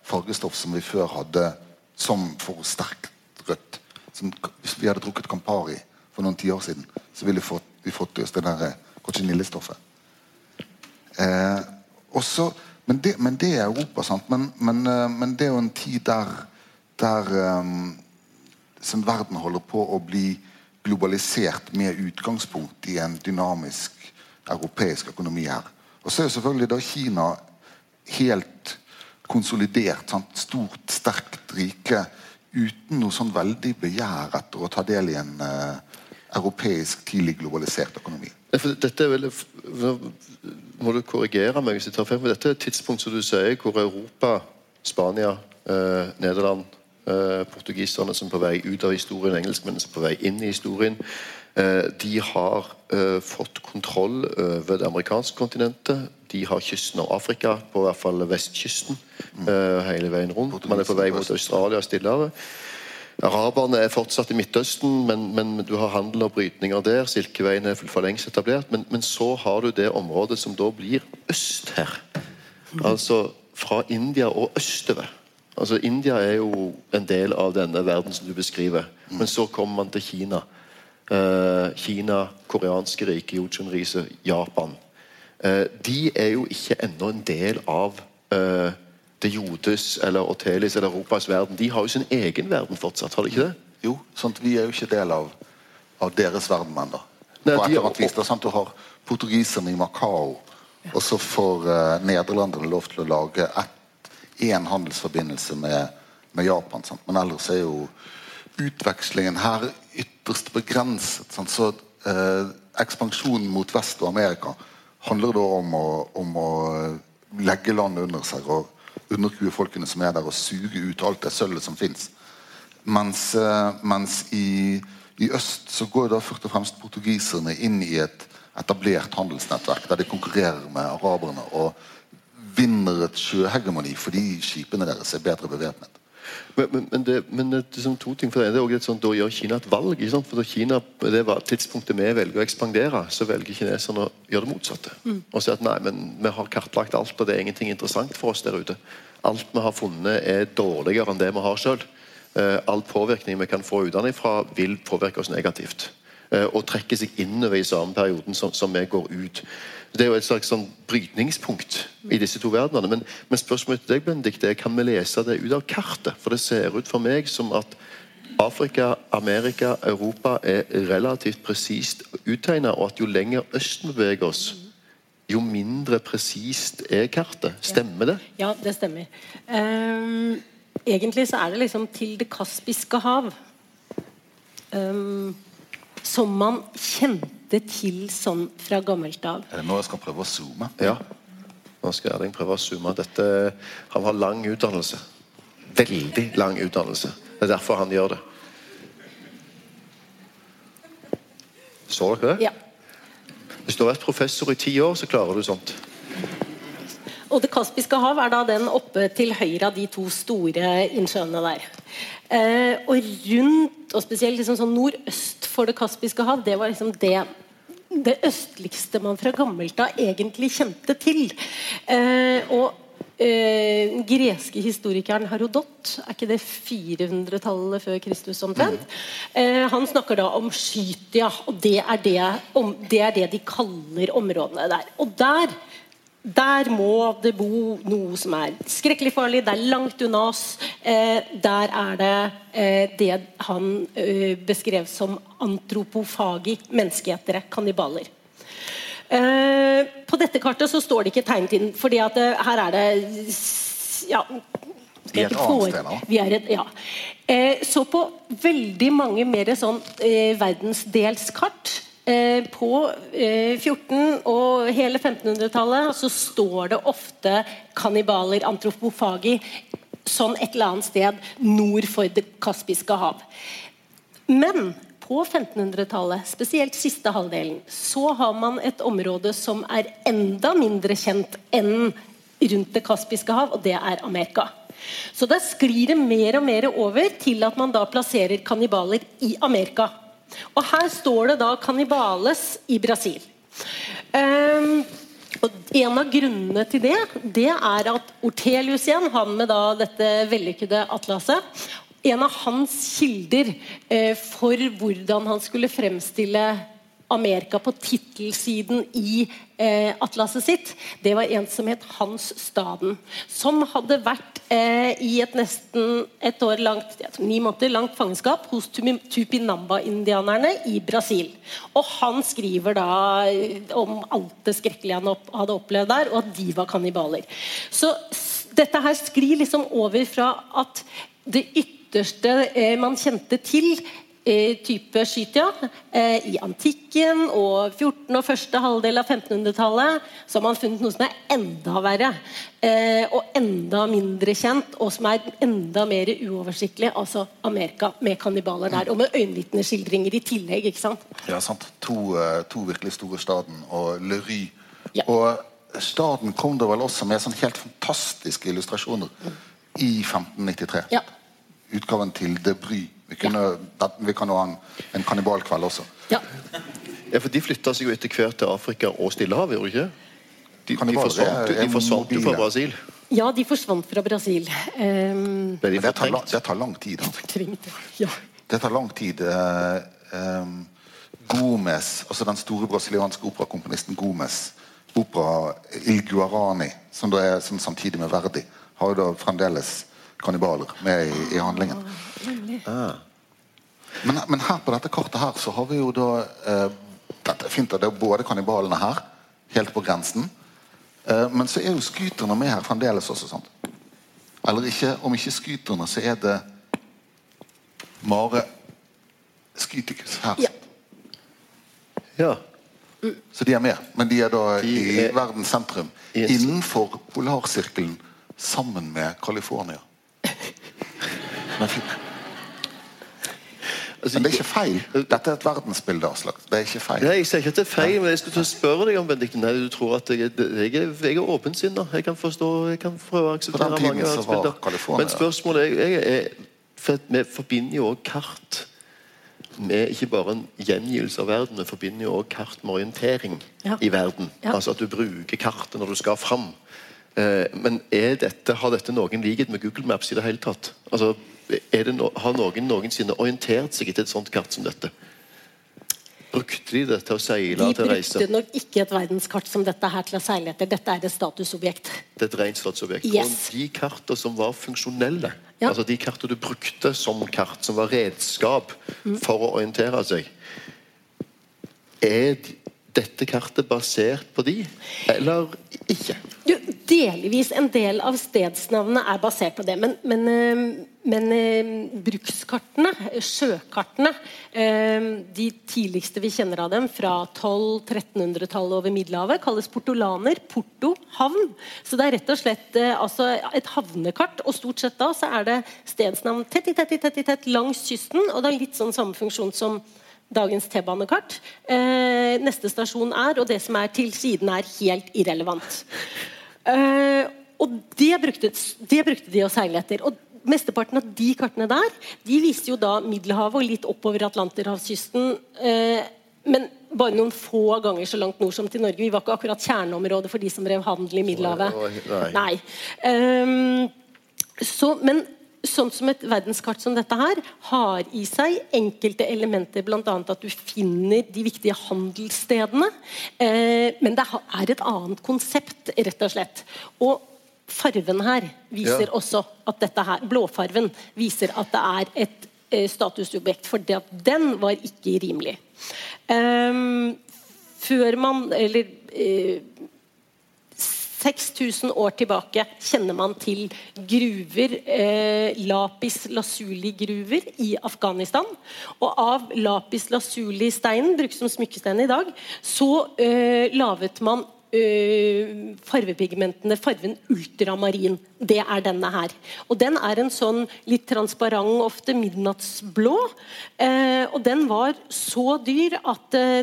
fargestoff som vi før hadde som for sterkt rødt. Som, hvis vi hadde drukket Campari for noen tiår siden, så ville vi fått, vi oss det der cochinillestoffet. Eh, også, men, det, men, det, er Europa, sant? Men, men, eh, men, det er jo en tid der, der um, som verden holder på å bli globalisert med utgangspunkt i en dynamisk europeisk økonomi her. Og så er jo selvfølgelig da Kina helt konsolidert. Sant? Stort, sterkt rike uten noe sånn veldig begjær etter å ta del i en uh, europeisk, tidlig globalisert økonomi. Dette er vel, må du korrigere meg hvis jeg tar feil, for dette er et tidspunkt som du sier, hvor Europa, Spania, eh, Nederland, eh, portugiserne som er på vei ut av historien, engelskmennene som er på vei inn i historien, Eh, de har eh, fått kontroll over det amerikanske kontinentet. De har kysten av Afrika, på hvert fall vestkysten, eh, hele veien rundt. Man er på vei mot Australia og Stillehavet. Araberne er fortsatt i Midtøsten, men, men du har handel og brytninger der. Silkeveien er for lengst etablert. Men, men, så har du det området som da blir øst her. Altså fra India og østover. Altså India er jo en del av denne verden som du beskriver. Men så kommer man til Kina. Uh, Kina, koreanske riket, Jojun-riset, Japan. Uh, de er jo ikke ennå en del av uh, det Jodes eller Ortelis eller Europas verden. De har jo sin egen verden fortsatt, har de ikke det? Jo, sånn vi er jo ikke del av, av deres verden ennå. Sant, Du har portugiserne i Macao, ja. og så får uh, Nederlandene lov til å lage én handelsforbindelse med, med Japan. Sant? Men ellers er jo utvekslingen her ytterst begrenset. Sant? Så uh, ekspansjonen mot vest og Amerika handler da om å, om å legge landet under seg. og underkue folkene som er der, og suge ut alt det sølvet som fins. Mens, eh, mens i, i, øst så går da først og fremst portugiserne inn i et etablert handelsnettverk der de konkurrerer med araberne og vinner et sjøhegemoni fordi skipene deres er bedre bevæpnet. Men, men, men, det, men det, liksom to ting for det. det er også et sånt, Da gjør Kina et valg. Ikke sant? For da Kina, det var tidspunktet vi velger å ekspandere, så velger kineserne å gjøre det motsatte. Mm. Og si at nei, men vi har kartlagt alt, og det er ingenting interessant for oss der ute. Alt vi har funnet, er dårligere enn det vi har sjøl. Eh, all påvirkning vi kan få utenfra, vil påvirke oss negativt. Eh, og trekker seg innover i samme perioden som, som vi går ut. Det er jo et slags sånn brytningspunkt i disse to verdenene. Men, men spørsmålet til deg, Benedikt, er kan vi lese det ut av kartet? For det ser ut for meg som at Afrika, Amerika, Europa er relativt presist uttegna, og at jo lenger øst vi beveger oss, jo mindre presist er kartet. Stemmer det? Ja, det stemmer. Um, egentlig så er det liksom til Det kaspiske hav. Um, som man kjente til sånn fra gammelt av. Er det nå jeg skal prøve å zoome? Ja. Nå skal Erling prøve å zoome. Dette, han har lang utdannelse. Veldig lang utdannelse. Det er derfor han gjør det. Så dere det? Ja. Hvis du har vært professor i ti år, så klarer du sånt. Og Det kaspiske hav er da den oppe til høyre av de to store innsjøene der. Eh, og rundt, og spesielt liksom sånn nordøst for Det kaspiske hav, det var liksom det det østligste man fra gammelt av egentlig kjente til. Eh, og eh, greske historikeren Harodot, er ikke det 400-tallet før Kristus omtrent? Eh, han snakker da om Skytia, og det er det, om, det er det de kaller områdene der. Og der der må det bo noe som er skrekkelig farlig, det er langt unna oss. Eh, der er det eh, det han eh, beskrev som antropofagi, menneskeetere, kannibaler. Eh, på dette kartet så står det ikke tegnet inn, fordi at eh, her er det ja, vi er et annet sted nå. Et, ja. Eh, så på veldig mange mer sånn verdensdelskart på 1400- eh, og hele 1500-tallet så står det ofte kannibaler, antropofagi, sånn et eller annet sted nord for Det kaspiske hav. Men på 1500-tallet, spesielt siste halvdelen, så har man et område som er enda mindre kjent enn rundt Det kaspiske hav, og det er Amerika. Så da sklir det mer og mer over til at man da plasserer kannibaler i Amerika. Og her står det da 'kannibales' i Brasil. Um, og En av grunnene til det det er at Ortelius igjen, han med da dette vellykkede atlaset En av hans kilder eh, for hvordan han skulle fremstille Amerika på tittelsiden i eh, atlaset sitt, det var en som het Hans Staden. Som hadde vært eh, i et nesten et år langt, ni måneder langt fangenskap hos Tupinamba-indianerne i Brasil. Og han skriver da eh, om alt det skrekkelige han opp, hadde opplevd der, og at de var kannibaler. Så dette her sklir liksom over fra at det ytterste eh, man kjente til, type skytia eh, i antikken og 14. og første halvdel av 1500-tallet, så har man funnet noe som er enda verre. Eh, og enda mindre kjent, og som er enda mer uoversiktlig. Altså Amerika med kannibaler der. Og med øyenvitneskildringer i tillegg. ikke sant? Ja, sant. To, eh, to virkelig store Staden og Le Ry. Ja. Og Staden kom det vel også med sånn helt fantastiske illustrasjoner i 1593. Ja. Utgaven til De Bry. Vi, kunne, vi kan jo ha en, en kannibalkveld også. ja. Ja, for De flytta seg jo etter hvert til Afrika og Stillehavet, gjorde de ikke? De, de forsvant, de forsvant jo fra. Brasil. Ja, de forsvant fra Brasil. Um, Ble Men det tar, lang, det tar lang tid. da. ja. Det tar lang tid. Eh, ehm, Gomes, altså den store brasilianske operakomponisten Gomes, opera Il Guarani, som da er sånn samtidig med Verdi, har jo da fremdeles kannibaler med i, i handlingen. Men, men her på dette kartet her så har vi jo da eh, Dette er fint, at det er både kannibalene her, helt på grensen. Eh, men så er jo skyterne med her fremdeles også. sant? Eller ikke, om ikke skyterne, så er det Mare Skytikus her. Ja. Ja. Så de er med, men de er da De i er- verdens sentrum. Innenfor polarsirkelen sammen med California. Men, fint. Altså, men det er ikke feil. Dette er et verdensbilde. Aslak. Det er ikke feil. Nei, Jeg sier ikke at det er feil, men jeg skulle til å spørre deg om Benedikte. Nei, du tror at jeg, er- jeg, er, jeg er åpensinna. Jeg kan forstå, jeg kan prøve å akseptere mange verdensbilder. Men spørsmålet er, jeg er for Vi forbinder jo også kart med ikke bare en gjengivelse av verden, vi forbinder jo også kart med orientering Ja. i verden. Ja. Altså at du bruker kartet når du skal fram. Eh, men er dette, har dette noen likhet med Google Maps i det hele tatt? Altså, er no, har noen noensinne orientert seg etter et sånt kart som dette? Brukte de det til å seile, De til reise? brukte nok ikke et verdenskart som dette her til å seile etter. Dette er et statusobjekt. Det er et rent statusobjekt. Yes. Og de kartene som var funksjonelle, Ja. altså de kartene du brukte som kart, som var redskap Mm. for å orientere seg, er de- dette kartet basert på de, eller ikke? Jo, delvis en del av stedsnavnene er basert på det. Men, men, eh, men eh, brukskartene, sjøkartene, eh, de tidligste vi kjenner av dem, fra 1200-1300-tallet over Middelhavet, kalles portolaner. Porto, havn. Så det er rett og slett eh, altså et havnekart. Og stort sett da så er det stedsnavn tett i tett i tett tett langs kysten. Og det er litt sånn samme funksjon som dagens T-banekart. Eh, neste stasjon er, og det som er til siden, er helt irrelevant. Eh, og det brukte, det brukte de å seile etter. Og Mesteparten av de kartene der de viste jo da Middelhavet og litt oppover Atlanterhavskysten. Eh, men bare noen få ganger så langt nord som til Norge. Vi var ikke akkurat kjerneområdet for de som drev handel i Middelhavet. Nei. Ehm, så, men sånn som et verdenskart som dette her har i seg enkelte elementer, bl.a. at du finner de viktige handelsstedene. Eh, men det er et annet konsept, rett og slett. Og farven her viser Ja. også at dette her, blåfarven viser at det er et eh, statusobjekt, for det at den var ikke rimelig. Um, før man Eller eh, 6000 år tilbake kjenner man til gruver, eh, lapis lazuli-gruver i Afghanistan. Og av lapis lazuli-steinen, brukes som smykkestein i dag, så eh, laget man eh, farvepigmentene, farven ultramarin. Det er denne her. Og den er en sånn litt transparent, ofte midnattsblå. Uh, og den var så dyr at uh,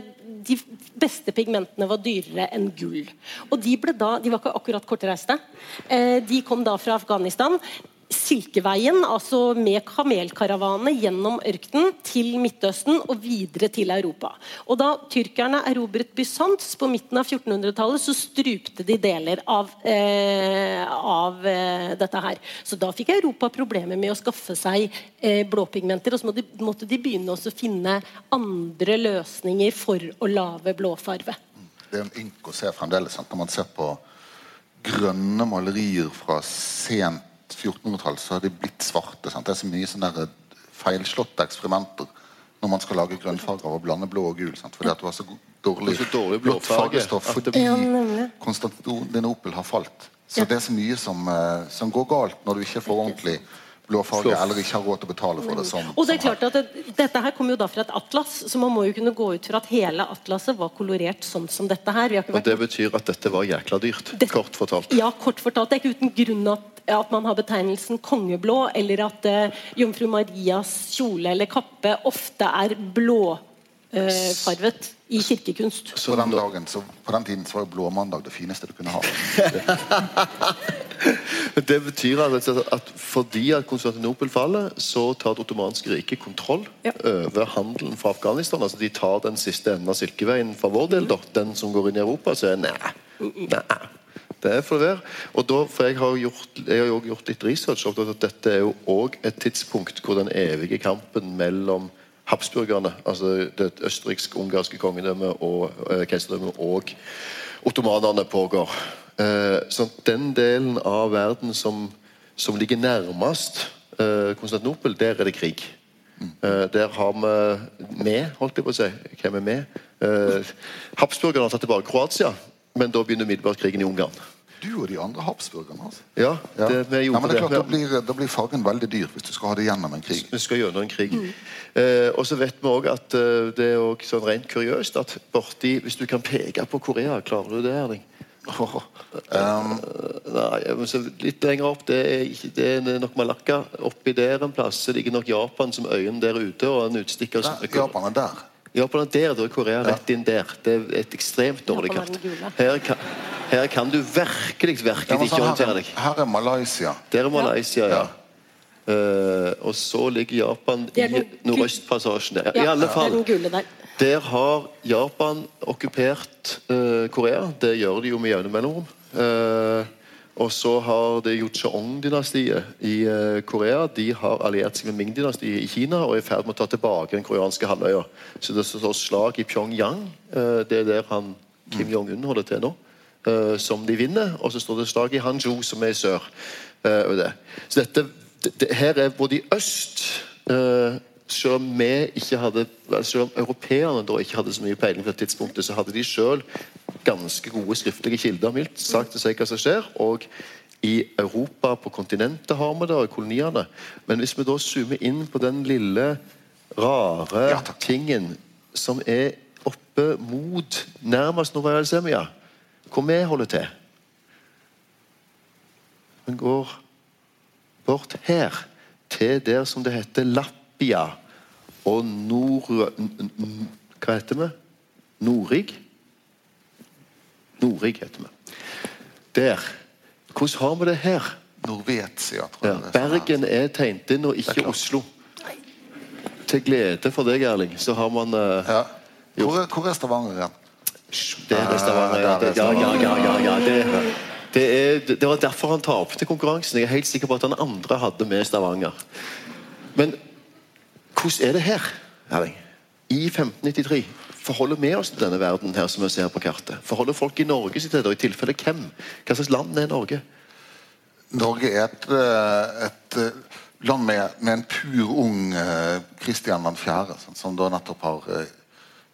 de beste pigmentene var dyrere enn gull. Og de ble da, de var ikke akkurat kortreiste. Eh, de kom da fra Afghanistan. Silkeveien, altså med kamelkaravane gjennom ørkenen til Midtøsten og videre til Europa. Og Da tyrkerne erobret Bysants på midten av 1400-tallet, så strupte de deler av, eh, av eh, dette her. Så da fikk Europa problemer med å skaffe seg eh, blåpigmenter. Og så måtte de, måtte de begynne å finne andre løsninger for å lage blåfarve. Det er en ynk å se fremdeles. Når man ser på grønne malerier fra sent 1400-tall, så har de blitt svarte. Sant? Det er så mye sånne feilslåtte eksperimenter når man skal lage grønnfarger og blande blå og gul. Sant? Fordi at du har så dårlig, så dårlig blått fargestoff fordi Ja. Konstantinopel har falt. Så Ja. det er så mye som, eh, som går galt når du ikke får ordentlig blåfarge eller ikke har råd til å betale for det. Som, Og det er klart at det, Dette her kommer jo da fra et atlas, så man må jo kunne gå ut fra at hele atlaset var kolorert sånn som dette her. Vi har ikke Og det betyr at dette var jækla dyrt. Det- Kort fortalt. Ja, kort fortalt. Det er ikke uten grunn at, at man har betegnelsen kongeblå, eller at uh, jomfru Marias kjole eller kappe ofte er blåfarvet i kirkekunst. på, den dagen, så, på den tiden så var jo blåmandag det fineste du kunne ha. Det betyr altså at fordi at Konstantinopel faller, så tar det ottomanske riket kontroll Ja. over handelen fra Afghanistan. Altså De tar den siste enden av Silkeveien for vår del, da, den som går inn i Europa. Så er nei, nei. Det er for det være. Og da, for jeg har, gjort, jeg har gjort litt research. at Dette er jo òg et tidspunkt hvor den evige kampen mellom habsburgerne, altså det østerriksk-ungarske kongedømmet og eh, keiserdømmet, og ottomanerne pågår. Eh, så den delen av verden som, som ligger nærmest eh, Konstantinopel, der er det krig. Eh, der har vi med, holdt jeg på å si. Hvem er med? Eh, Habsburgerne har tatt tilbake Kroatia, men da begynner umiddelbart krigen i Ungarn. Du og de andre habsburgerne. Altså. Ja, det, vi ja, gjorde men det er klart, da det. blir, da blir fargen veldig dyr hvis du skal ha det gjennom en krig. Vi skal gjennom en krig. Eh, og så vet vi òg at eh, det er også sånn rent kuriøst at borti Hvis du kan peke på Korea, klarer du det, Erling? Oh. Um. nei, så litt lenger opp Det er, ikke, det er nok Malakka. Oppi der en plass det ligger nok Japan som øyen der ute. Og en utstikker som Der, Japan er der. Japan er der, da er Korea rett inn der. Det er et ekstremt dårlig kart. Her kan, her kan du virkelig, virkelig ikke håndtere deg. er, her er Malaysia. Der er Malaysia, ja. Uh, og så ligger Japan i nordøstpassasjen der. Ja, I alle fall. der. Har Japan okkupert uh, Korea. Det gjør de jo med jevne mellomrom. Uh, og så har det Jocheong-dynastiet i Korea De har alliert seg med Ming-dynastiet i Kina og er i ferd med å ta tilbake den koreanske halvøya. Så det står slag i Pyongyang. eh, det er der han Kim Jong-un holder til nå. Eh, som de vinner. Og så står det slag i Hanzhou, som er i sør. eh, det. Så dette, det, her er både i øst eh, selv om vi ikke hadde selv om europeerne da ikke hadde så mye peiling på det tidspunktet, så hadde de selv ganske gode skriftlige kilder mildt sagt å si hva som skjer. Og i Europa, på kontinentet, har vi det, og i koloniene. Men hvis vi da zoomer inn på den lille, rare Ja, tingen som er oppe mot nærmest Novaya Zemlya, hvor vi holder til Men går bort her, til der som det heter Lappia og Nord... Hva heter vi? Norig? Norig heter vi. Der. Hvordan har vi det her? Norvetia, tror jeg. her. Bergen er tegnet inn, og ikke. Oslo. Til glede for deg, Erling, så har man uh, Ja. Hvor, er, hvor er Stavanger igjen? Det er Stavanger. Ja, er det, ja, ja, ja, ja, ja. Det, det, er, det var derfor han tapte konkurransen. Jeg er helt sikker på at han andre hadde med Stavanger. Men hvordan er det her, Erling? I 1593 forholder vi oss til denne verden her som vi ser på kartet? Forholder folk i Norge seg til det, og i tilfelle hvem? Hva slags land er Norge? Norge er et, eh, et eh, land med, med en pur ung eh, Kristian 4., sånn, som da nettopp har eh,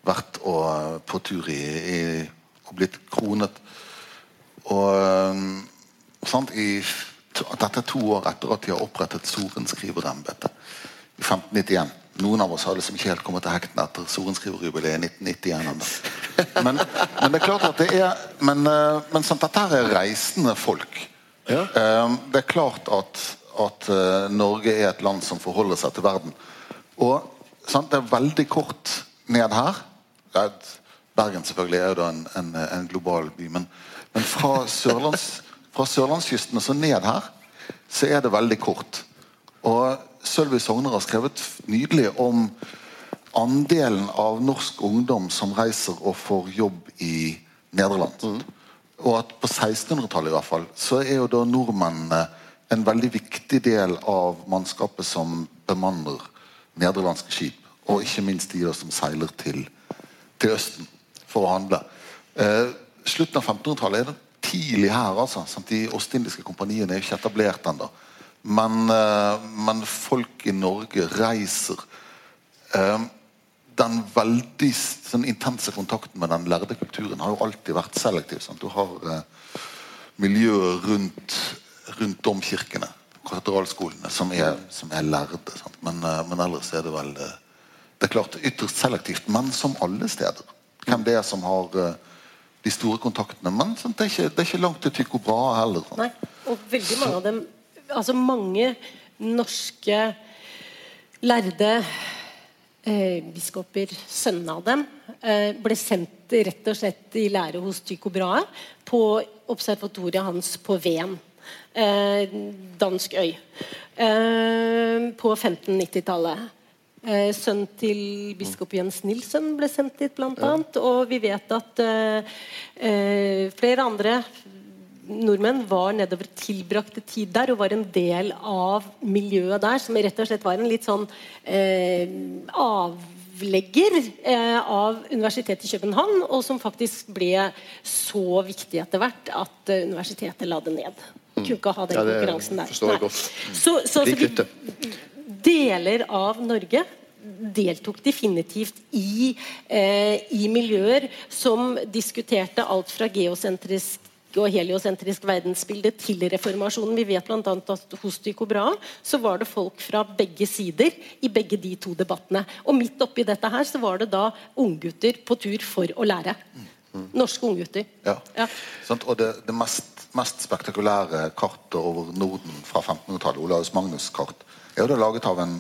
vært og, på tur i, i og blitt kronet. Og eh, sant, i, Dette er to år etter at de har opprettet sorenskriverembetet i 1591. Noen av oss har liksom ikke helt kommet til hekten etter sorenskriverjubileet i 1991. Men, men det er klart at det er Men, eh, men sant, dette her er reisende folk. Ja. Eh, Det er klart at, at Norge er et land som forholder seg til verden. Og sant, det er veldig kort ned her. Er Bergen selvfølgelig er jo da en, en, en global by. Men, men fra, sørlands, fra sørlandskysten og så ned her, så er det veldig kort. Og Sølvi Sogner har skrevet nydelig om andelen av norsk ungdom som reiser og får jobb i Nederland. Og at på 1600-tallet i hvert fall, så er jo da nordmennene en veldig viktig del av mannskapet som bemanner nederlandske skip. Og ikke minst de som seiler til, til Østen for å handle. Eh, slutten av 1500-tallet er det tidlig her. altså. Sant? De ostindiske kompaniene er jo ikke etablert ennå. Men, eh, men folk i Norge reiser. Eh, den veldig sånn, intense kontakten med den lærde kulturen har jo alltid vært selektiv. Sant? Du har eh, miljøet rundt, rundt domkirkene. katedralskolene som er, som er lærde. Sant? Men, eh, men ellers er det vel eh, Det er klart ytterst selektivt, men som alle steder. Hvem det er som har eh, de store kontaktene. Men sant? Det, er ikke, det er ikke langt til Tycho Brahe heller. Nei, og veldig mange av dem Altså mange norske lærde eh, biskoper, sønnene av dem, eh, ble sendt rett og slett i lære hos Tycho Brahe på observatoriet hans på Ven. Eh, dansk øy. Eh, på 1590-tallet. Eh, sønnen til biskop Jens Nilsen ble sendt dit, annet. Og vi vet at eh, eh, flere andre nordmenn var nedover tilbrakte tid der og var en del av miljøet der, som rett og slett var en litt sånn eh, avlegger eh, av Universitetet i København, og som faktisk ble så viktig etter hvert at eh, universitetet la det ned. Kunne ikke ha den Mm. Ja, det konkurransen der. forstår jeg godt. Så, så, så vi, lytte. Deler av Norge deltok definitivt i, eh, i miljøer som diskuterte alt fra geosentrisk og heliosentrisk verdensbilde til reformasjonen. Vi vet bl.a. at hos Tycho Brahe så var det folk fra begge sider i begge de to debattene. Og midt oppi dette her så var det da unggutter på tur for å lære. Norske unggutter. Ja. Ja. Og det, det mest, mest spektakulære kartet over Norden fra 1500-tallet, Olaus Magnus' kart, er det laget av en,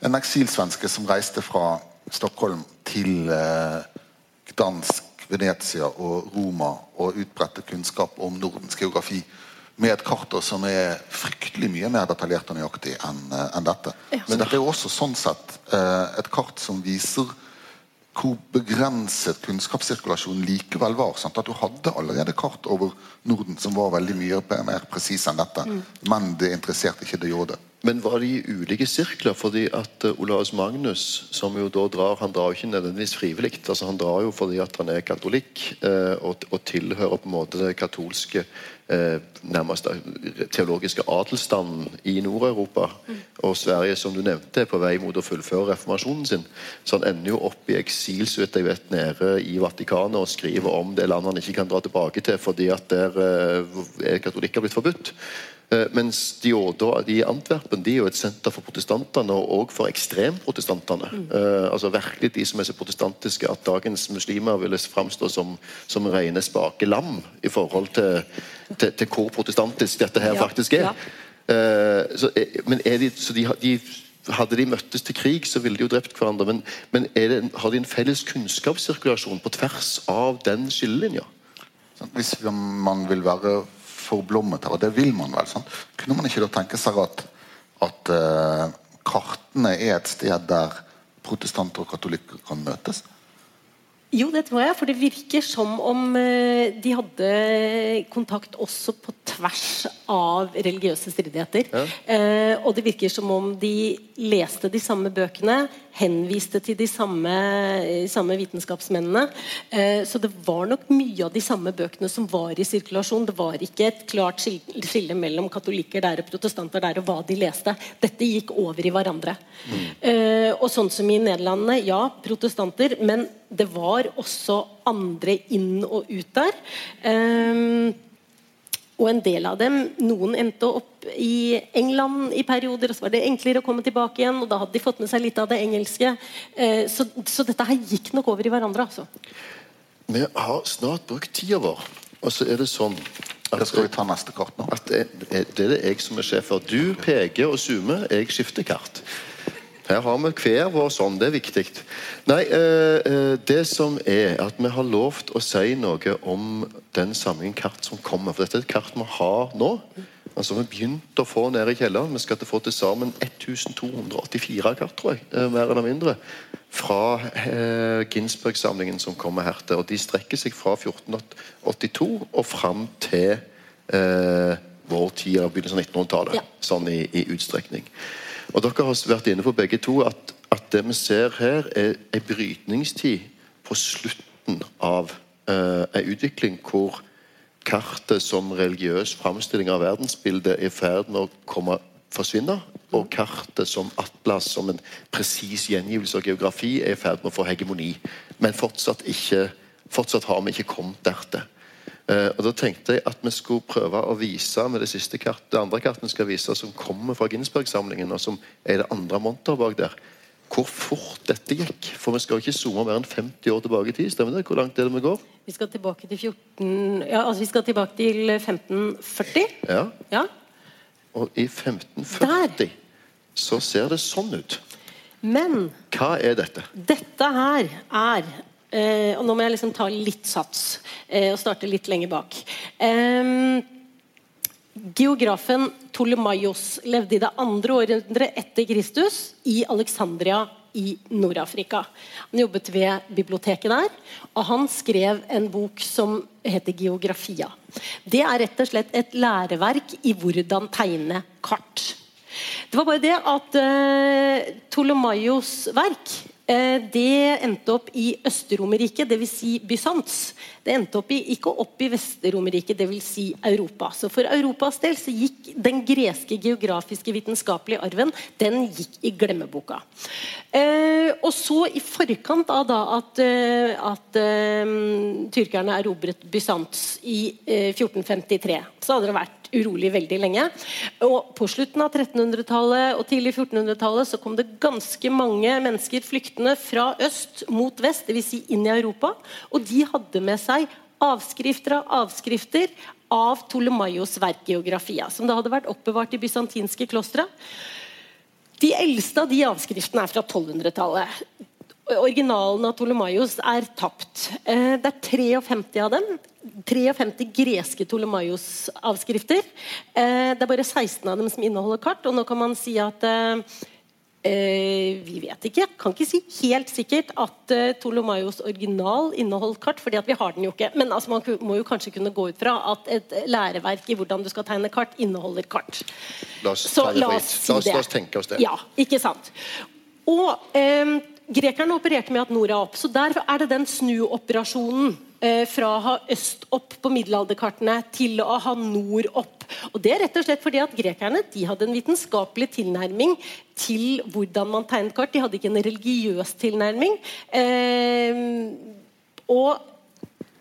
en eksilsvenske som reiste fra Stockholm til eh, Gdansk, Venezia og Roma og utbredte kunnskap om Nordens geografi med et kart som er fryktelig mye mer detaljert og nøyaktig enn en enn dette. Men dette er jo også sånn sett eh, et kart som viser hvor begrenset kunnskapssirkulasjonen likevel var. Sant? At du hadde allerede kart over Norden som var veldig mye mer presis enn dette. Men det interesserte ikke de Jode. Men var de i ulike sirkler? Fordi at uh, Olaus Magnus, som jo da drar Han drar jo ikke nødvendigvis frivillig. Altså, han drar jo fordi at han er katolikk eh, og, og tilhører på en måte det katolske eh, nærmest eh, teologiske adelsstanden i Nord-Europa. Og Sverige, som du nevnte, er på vei mot å fullføre reformasjonen sin. Så han ender jo opp i eksil så vidt jeg vet, nede i Vatikanet og skriver om det landet han ikke kan dra tilbake til fordi at der eh, er katolikker blitt forbudt. Eh, Mens de, Oda- de i Antwerpen de er jo et senter for protestantene og også for ekstremprotestantene. Eh, altså virkelig de som er så protestantiske at dagens muslimer ville framstå som, som rene spake lam i forhold til, til, til hvor protestantisk dette her Ja, faktisk er. ja. Eh, så, men er de, så de, de, hadde de møttes til krig, så ville de jo drept hverandre. Men, men er det, har de en felles kunnskapssirkulasjon på tvers av den skillelinja? Hvis man vil være forblommet her, og det vil man vel, sant? kunne man ikke da tenke seg at, at uh, kartene er et sted der protestanter og katolikker kan møtes? Jo, det tror jeg, for det virker som om eh, de hadde kontakt også på tvers av religiøse stridigheter. Eh, og det virker som om de leste de samme bøkene, henviste til de samme, eh, samme vitenskapsmennene. Eh, så det var nok mye av de samme bøkene som var i sirkulasjon. Det var ikke et klart skille mellom katolikker der og protestanter der, og hva de leste. Dette gikk over i hverandre. Eh, og sånn som i Nederlandene, ja, protestanter, men det var også andre inn og ut der. Ehm, og en del av dem, noen endte opp i England i perioder, og så var det enklere å komme tilbake igjen, og da hadde de fått med seg litt av det engelske. Eh, så, så dette her gikk nok over i hverandre, altså. Vi har snart brukt tida vår, og så er det sånn at, Da skal vi ta neste kart nå. at det, er- det er det jeg som er sjef for. Du peker og zoomer, jeg skifter kart. Her har vi hver vår sånn, det er viktig. Nei, eh, eh, det som er at vi har lovt å si noe om den samlingen kart som kommer. For dette er et kart vi har nå. Altså Vi begynte å få nede i kjelleren. Vi skal til få til sammen 1284 kart, tror jeg. eh, Mer eller mindre. Fra eh, Ginsberg-samlingen som kommer her til. Og de strekker seg fra 1482 og fram til eh, vår tid, av begynnelsen av 1900-tallet. Ja. Sånn i, i utstrekning. Og dere har vært inne på begge to at, at det vi ser her, er en brytningstid på slutten av uh, en utvikling hvor kartet som religiøs framstilling av verdensbildet er i ferd med å komme forsvinne, og kartet som atlas, som en presis gjengivelse av geografi, er i ferd med å få hegemoni. Men fortsatt, ikke, fortsatt har vi ikke kommet dertil. Eh, og Da tenkte jeg at vi skulle prøve å vise med det siste kart, det andre kartet vi skal vise, som kommer fra Ginsberg-samlingen, og som er det andre monteret bak der, hvor fort dette gikk. For vi skal jo ikke zoome mer enn 50 år tilbake i tid. stemmer det? Hvor langt er det vi går? Vi skal tilbake til 14 Ja, altså vi skal tilbake til 1540. Ja, Ja. Og i 1540 så ser det sånn ut. Men Hva er dette? dette her er eh, Og nå må jeg liksom ta litt sats eh, og starte litt lenger bak. Eh, geografen Tolemaios levde i det andre århundret etter Kristus i Alexandria i Nord-Afrika. Han jobbet ved biblioteket der, og han skrev en bok som heter Geografia. Det er rett og slett et læreverk i hvordan tegne kart. Det var bare det at uh, Tolemaios verk eh, det endte opp i Øst-Romerriket, dvs. Si Bysants. Det endte opp i, ikke opp i Vest-Romerriket, dvs. Si Europa. Så for Europas del så gikk den greske geografiske vitenskapelige arven den gikk i glemmeboka. Eh, og så i forkant av da at, eh, at eh, tyrkerne erobret Bysants i eh, 1453, så hadde det vært urolig veldig lenge. Og På slutten av 1300-tallet og tidlig 1400-tallet så kom det ganske mange mennesker flyktende fra øst mot vest, dvs. Si inn i Europa. Og de hadde med seg avskrifter av avskrifter av Ptolemaios verk Geografia, som da hadde vært oppbevart i bysantinske klostre. De eldste av de avskriftene er fra 1200-tallet. Originalen av Ptolemaios er tapt. Eh, Det er 53 av dem. 53 greske Ptolemaios-avskrifter. Eh, Det er bare 16 av dem som inneholder kart. Og nå kan man si at eh, eh, vi vet ikke. Kan ikke si helt sikkert at eh, Ptolemaios original inneholdt kart, fordi at vi har den jo ikke. Men altså, man må jo kanskje kunne gå ut fra at et læreverk i hvordan du skal tegne kart, inneholder kart. La oss, Så la oss si la, oss, det. la oss tenke oss det. Ja, ikke sant. Og eh, grekerne opererte med at nord er opp. Så der er det den snuoperasjonen eh, fra å ha øst opp på middelalderkartene til å ha nord opp. Og det er rett og slett fordi at Grekerne de hadde en vitenskapelig tilnærming til hvordan man tegnet kart. De hadde ikke en religiøs tilnærming. Eh, og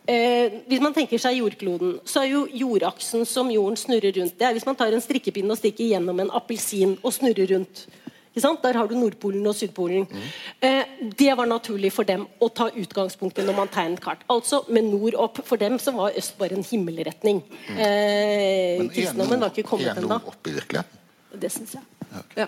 Eh, hvis man tenker seg jordkloden, så er jo jordaksen som jorden snurrer rundt. Det er hvis man tar en strikkepinne og stikker gjennom en appelsin og snurrer rundt. Der har du Nordpolen og Sydpolen. Eh, det var naturlig for dem å ta utgangspunkt i når man tegnet kart. Altså med nord opp. For dem så var øst bare en himmelretning. Eh, Men kristendommen var ikke kommet ennå. oppe i virkeligheten? Det syns jeg. Ja.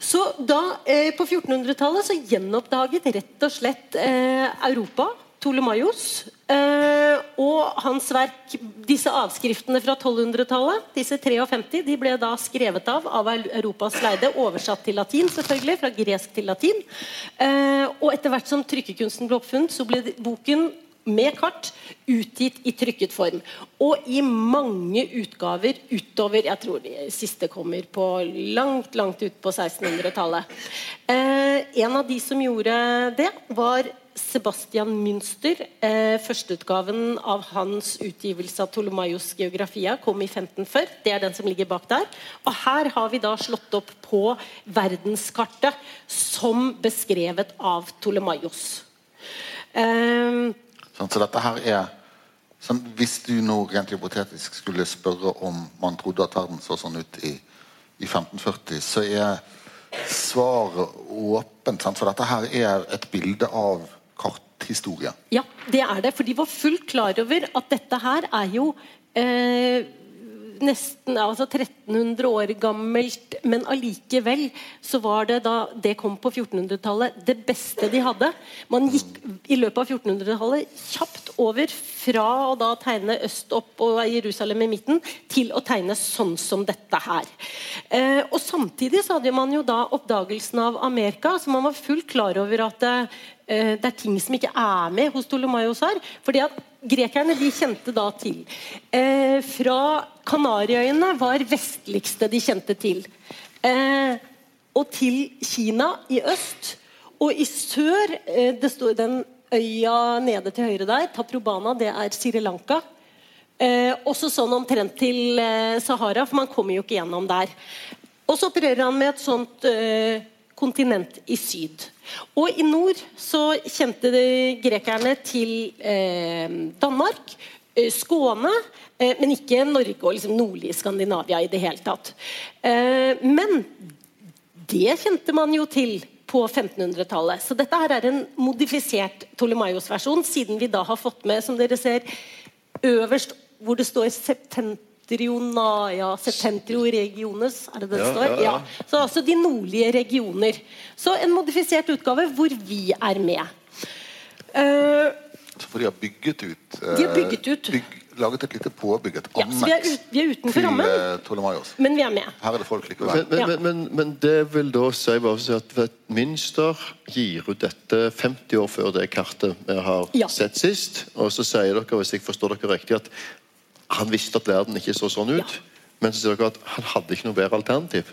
Så da, eh, På 1400-tallet så gjenoppdaget rett og slett eh, Europa Ptolemaios. Eh, og hans verk, disse avskriftene fra 1200-tallet, disse 53, de ble da skrevet av av Europas leide, oversatt til latin, selvfølgelig, fra gresk til latin. Eh, og etter hvert som trykkekunsten ble oppfunnet, så ble boken med kart utgitt i trykket form. Og i mange utgaver utover Jeg tror de siste kommer på langt, langt ut på 1600-tallet. Eh, en av de som gjorde det, var Sebastian Münster. Eh, Førsteutgaven av hans utgivelse av Ptolemaios geografia kom i 1540. Det er den som ligger bak der. Og her har vi da slått opp på verdenskartet som beskrevet av Ptolemaios. Eh, Sånn, så dette her er sånn, Hvis du nå rent hypotetisk skulle spørre om man trodde at verden så sånn ut i, i 1540, så er svaret åpent. For dette her er et bilde av karthistorie. Ja, det er det. For de var fullt klar over at dette her er jo eh, nesten altså 1300 år gammelt, men allikevel så var det da det kom på 1400-tallet, det beste de hadde. Man gikk i løpet av 1400-tallet kjapt over fra å da tegne øst opp og Jerusalem i midten, til å tegne sånn som dette her. Eh, og Samtidig så hadde man jo da oppdagelsen av Amerika, så man var fullt klar over at eh, det er ting som ikke er med hos Ptolemaios her. fordi at Grekerne de kjente da til eh, Fra Kanariøyene var vestligste de kjente til. Eh, og til Kina i øst. Og i sør eh, det står Den øya nede til høyre der, Taprobana, det er Sri Lanka. Eh, også sånn omtrent til eh, Sahara, for man kommer jo ikke gjennom der. Og så opererer han med et sånt eh, kontinent i syd. Og i nord så kjente grekerne til eh, Danmark. eh, Skåne, eh, men ikke Norge og liksom nordlige Skandinavia i det hele tatt. Men det kjente man jo til på 1500-tallet. Så dette her er en modifisert Ptolemaios-versjon, siden vi da har fått med, som dere ser, øverst hvor det står septentrionaia, septentrio regiones, er det det det Ja, står? ja, ja. Så altså de nordlige regioner. Så en modifisert utgave hvor vi er med. Uh, For de har bygget ut uh, De har bygget ut. Bygg, laget et lite påbygg, et Ja, vi vi er utenfor rammen. til uh, men vi er med. Her er det folk likevel. Men, men, Ja. men, men, men det vil da si at vet, Münster gir ut dette 50 år før det kartet vi har Ja. sett sist. Og så sier dere, hvis jeg forstår dere riktig, at han visste at verden ikke så sånn ut. Ja. Men så sier dere at han hadde ikke noe bedre alternativ.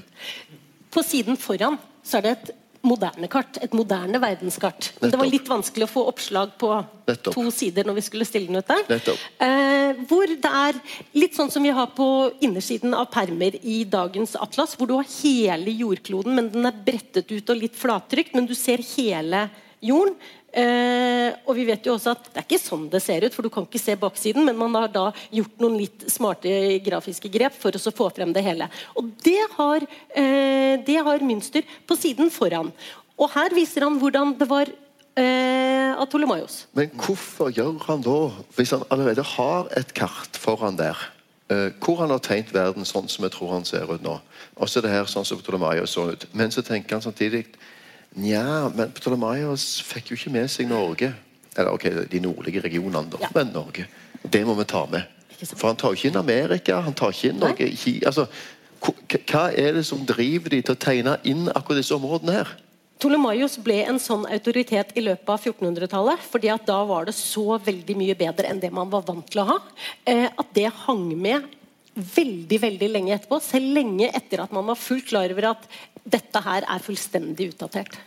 På siden foran så er det et moderne kart. Et moderne verdenskart. Nettopp. det var litt vanskelig å få oppslag på Nettopp. to sider når vi skulle stille den ut der. Eh, hvor det er litt sånn som vi har på innersiden av permer i dagens atlas, hvor du har hele jordkloden, men den er brettet ut og litt flattrykt, men du ser hele jorden. Eh, og vi vet jo også at Det er ikke sånn det ser ut, for du kan ikke se baksiden, men man har da gjort noen litt smarte grafiske grep for å få frem det hele. Og det har, eh, det har Münster på siden foran. Og her viser han hvordan det var eh, av Ptolemaios. Men hvorfor gjør han da, hvis han allerede har et kart foran der, eh, hvor han har tegnet verden sånn som jeg tror han ser ut nå, og så er det her sånn som Ptolemaios så ut, men så tenker han samtidig Nja, men Ptolemaios fikk jo ikke med seg Norge. Eller ok, de nordlige regionene, da, Ja. men Norge. Det må vi ta med. For han tar jo ikke inn Amerika, han tar ikke inn Norge. altså, hva- Hva er det som driver de til å tegne inn akkurat disse områdene her? Ptolemaios ble en sånn autoritet i løpet av 1400-tallet. fordi at da var det så veldig mye bedre enn det man var vant til å ha. Eh, at det hang med veldig veldig lenge etterpå. Selv lenge etter at man var fullt klar over at dette her er fullstendig utdatert.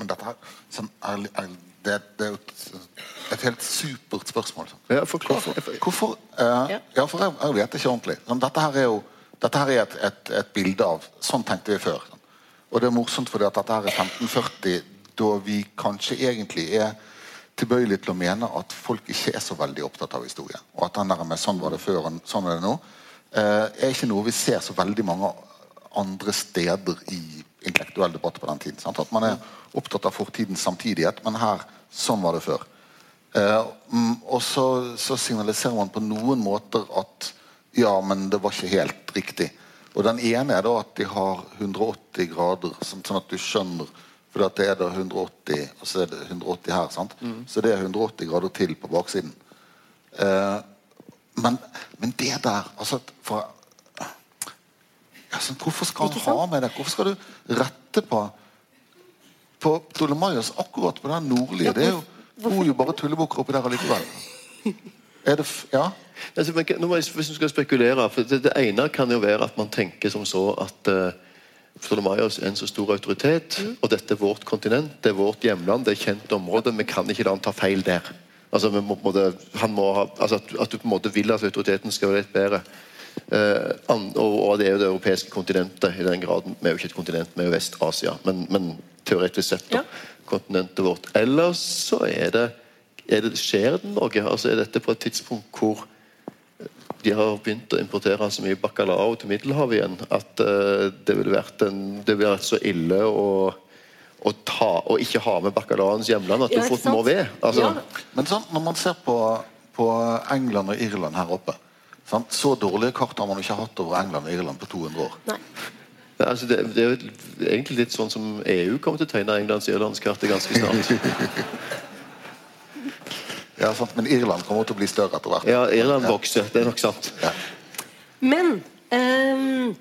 Men dette her sånn, er, er, det, det er jo et, et helt supert spørsmål. sånn. Ja, forklar. Hvorfor? hvorfor uh, Ja. ja, for jeg, jeg vet ikke ordentlig. Sånn, dette her er jo dette her er et, et, et bilde av Sånn tenkte vi før. Sånn. Og det er morsomt fordi at dette her er 1540, da vi kanskje egentlig er tilbøyelig til å mene at folk ikke er så veldig opptatt av historie. Og at den der med 'sånn var det før' og 'sånn er det nå' eh, er ikke noe vi ser så veldig mange andre steder i intellektuell debatt på den tiden. Sant? At man er opptatt av fortidens samtidighet, men her sånn var det før. Eh, mm, og så, så signaliserer man på noen måter at ja, men det var ikke helt riktig. Og den ene er da at de har 180 grader, sånn, sånn at du skjønner For det er da 180, og så er det 180 her. sant? Så det er 180 grader til på baksiden. Eh, men, men det der altså, for, sånn, Hvorfor skal han ha med det? Hvorfor skal du rette på på Ptolemaios akkurat på den nordlige? Det er jo, bor jo bare tullebukker oppi der allikevel. Er det f Ja? Altså, men, nå må jeg, hvis du skal spekulere for det, det ene kan jo være at man tenker som så at uh, Ptolemaios er en så stor autoritet, og dette er vårt kontinent, det er vårt hjemland, det er kjent område. Vi kan ikke la han ta feil der. Altså, vi må, på en han må ha, altså at, at du på en måte vil at autoriteten skal være litt bedre. Eh, og, og det er jo det europeiske kontinentet i den graden. Vi er jo ikke et kontinent, vi er jo Vest-Asia, men, men teoretisk sett da, Ja. kontinentet vårt. Ellers så er det, er det Skjer det noe? Altså Er dette på et tidspunkt hvor de har begynt å importere så mye bacalao til Middelhavet igjen at uh, det ville vært, en, det ville vært så ille å, å, ta, og ikke ha med bacalaoens hjemland at Ja, du fort må ved. Altså, Ja. Men sånn, når man ser på, på England og Irland her oppe sant? Så dårlige kart har man jo ikke hatt over England og Irland på 200 år. Nei. Ja, altså det, det er jo egentlig litt sånn som EU kommer til å tegne Englands irlandskartet ganske snart. Ja, sant? Men Irland kommer til å bli større etter hvert. Ja, Irland vokser, det er nok sant. Ja. Men um,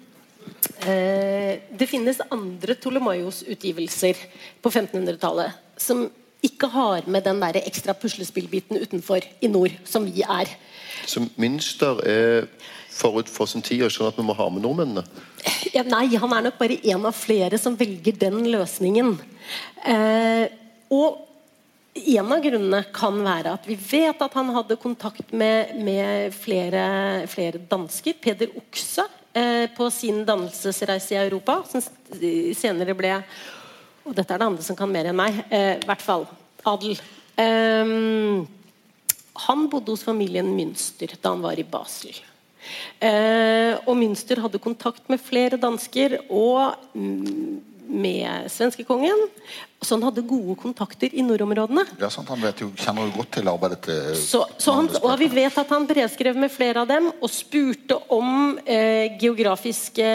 uh, det finnes andre Ptolemaios-utgivelser på 1500-tallet som ikke har med den der ekstra puslespillbiten utenfor i nord, som vi er. Så Münster er forut for sin tid og skjønner at vi må ha med nordmennene. Ja, nei, han er nok bare en av flere som velger den løsningen. Eh, og en av grunnene kan være at vi vet at han hadde kontakt med, med flere, flere dansker. Peder Okse eh, på sin dannelsesreise i Europa, som senere ble Og dette er det andre som kan mer enn meg. Eh, I hvert fall adel. Eh, han bodde hos familien Münster da han var i Basel. Eh, og Münster hadde kontakt med flere dansker og mm, med svenskekongen. Så han hadde gode kontakter i nordområdene. Ja, sant, Han vet jo, kjenner jo godt til arbeidet til Så, så han, og vi vet at han brevskrev med flere av dem og spurte om eh, geografiske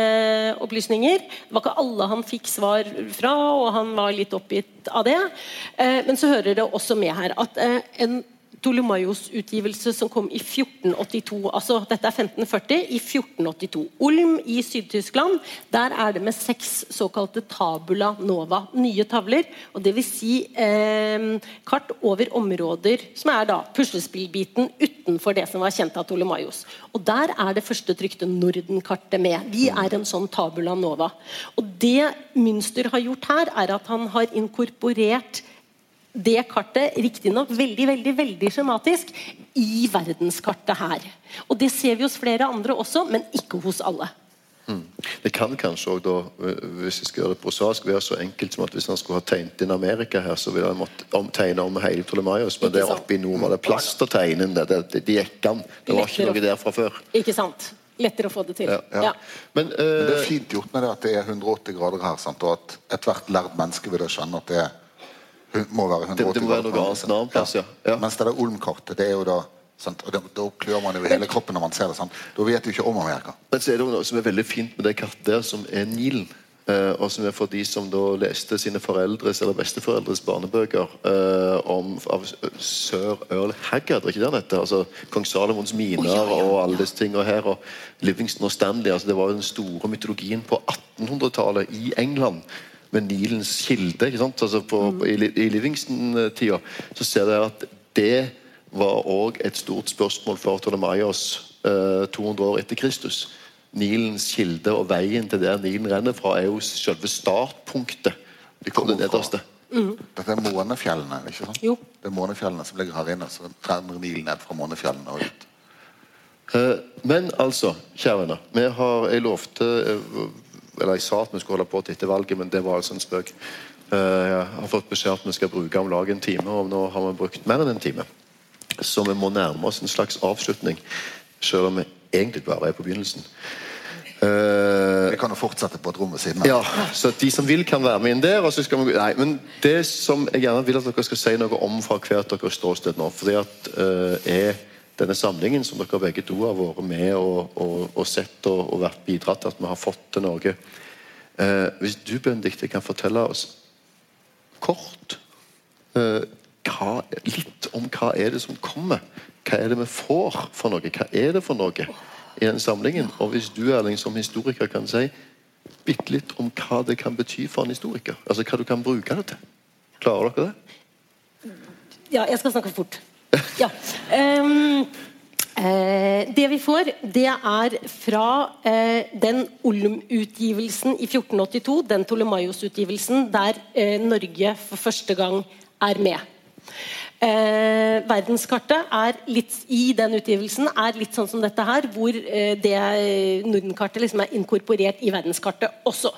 opplysninger. Det var ikke alle han fikk svar fra, og han var litt oppgitt av det. Eh, men så hører det også med her at eh, en Ptolemaios-utgivelse som kom i 1482. altså Dette er 1540. I 1482. Ulm i Syd-Tyskland. Der er det med seks såkalte tabula nova. Nye tavler. og Dvs. Si, eh, kart over områder som er da puslespillbiten utenfor det som var kjent av Ptolemaios. Og Der er det første trykte Norden-kartet med. Vi er en sånn tabula nova. Og Det Münster har gjort her, er at han har inkorporert det kartet, riktignok veldig veldig, veldig skjematisk, i verdenskartet her. Og Det ser vi hos flere andre også, men ikke hos alle. Mm. Det kan kanskje også da, hvis jeg skal gjøre det prosaisk, være så enkelt som at hvis han skulle ha tegnet inn Amerika her, så ville han måtte om, tegne om hele Ptolemaios, men der oppe i nord var det plass til å tegne inn det. Det, det, gikk an. Det var ikke noe der fra før. Ikke sant. Lettere å få det til. Ja, ja. Ja. Men, uh, Men det er fint gjort med det at det er 180 grader her, sant? og at ethvert lært menneske vil skjønne at det er må være 180 Det- det må være noe annet en annen plass, ja. Ja. Mens det der Olm-kartet, det er jo da sant? og det, Da klør man jo hele kroppen når man ser det. Sant? Da vet du ikke om Amerika. Men så er det noe som er veldig fint med det kartet der, som er Nilen. Eh, og som er for de som da leste sine foreldres eller besteforeldres barnebøker eh, om, av sir Earl Haggard, ikke det han heter? Altså, Kong Salomons miner og alle disse tingene her. Og Livingston og Stanley. altså Det var jo den store mytologien på 1800-tallet i England. Med Nilens kilde. ikke sant? Altså på, på, I, i Livingston-tida så ser dere at det var òg et stort spørsmål for Ptolemaios eh, 200 år etter Kristus. Nilens kilde og veien til der Nilen renner fra, er jo selve startpunktet. Det kom det nederste. Dette er Månefjellene, ikke sant? Jo. Det er Månefjellene som ligger her inne. Så renner Nilen ned fra Månefjellene og ut. Eh, Men altså, kjære venner. Vi har, jeg lovte eh, Eller jeg sa at vi skulle holde på til etter valget, men det var altså en spøk. Eh, Jeg har fått beskjed at vi skal bruke om lag en time, og nå har vi brukt mer enn en time. Så vi må nærme oss en slags avslutning, selv om vi egentlig bare er på begynnelsen. Eh, Vi kan jo fortsette på et rom ved siden av. ja, så de som vil kan være med inn der. Og så skal vi, nei, men det som jeg gjerne vil at dere skal si noe om fra hvert deres ståsted nå, fordi at uh, er denne samlingen som dere begge to har vært med og, og, og sett og, og vært bidratt til at vi har fått til Norge. Eh, hvis du, Benedicte, kan fortelle oss kort eh, hva, litt om hva er det som kommer. Hva er det vi får for noe? Hva er det for noe i den samlingen? Og hvis du, Erling, som historiker kan si bitte litt om hva det kan bety for en historiker. Altså hva du kan bruke det til. Klarer dere det? Ja, jeg skal snakke fort. Ja. Um, eh, det vi får, det er fra eh, den Olm-utgivelsen i 1482, den Ptolemaios-utgivelsen, der eh, Norge for første gang er med. Eh, verdenskartet er litt, i den utgivelsen er litt sånn som dette her, hvor eh, det Nordenkartet liksom er inkorporert i verdenskartet også.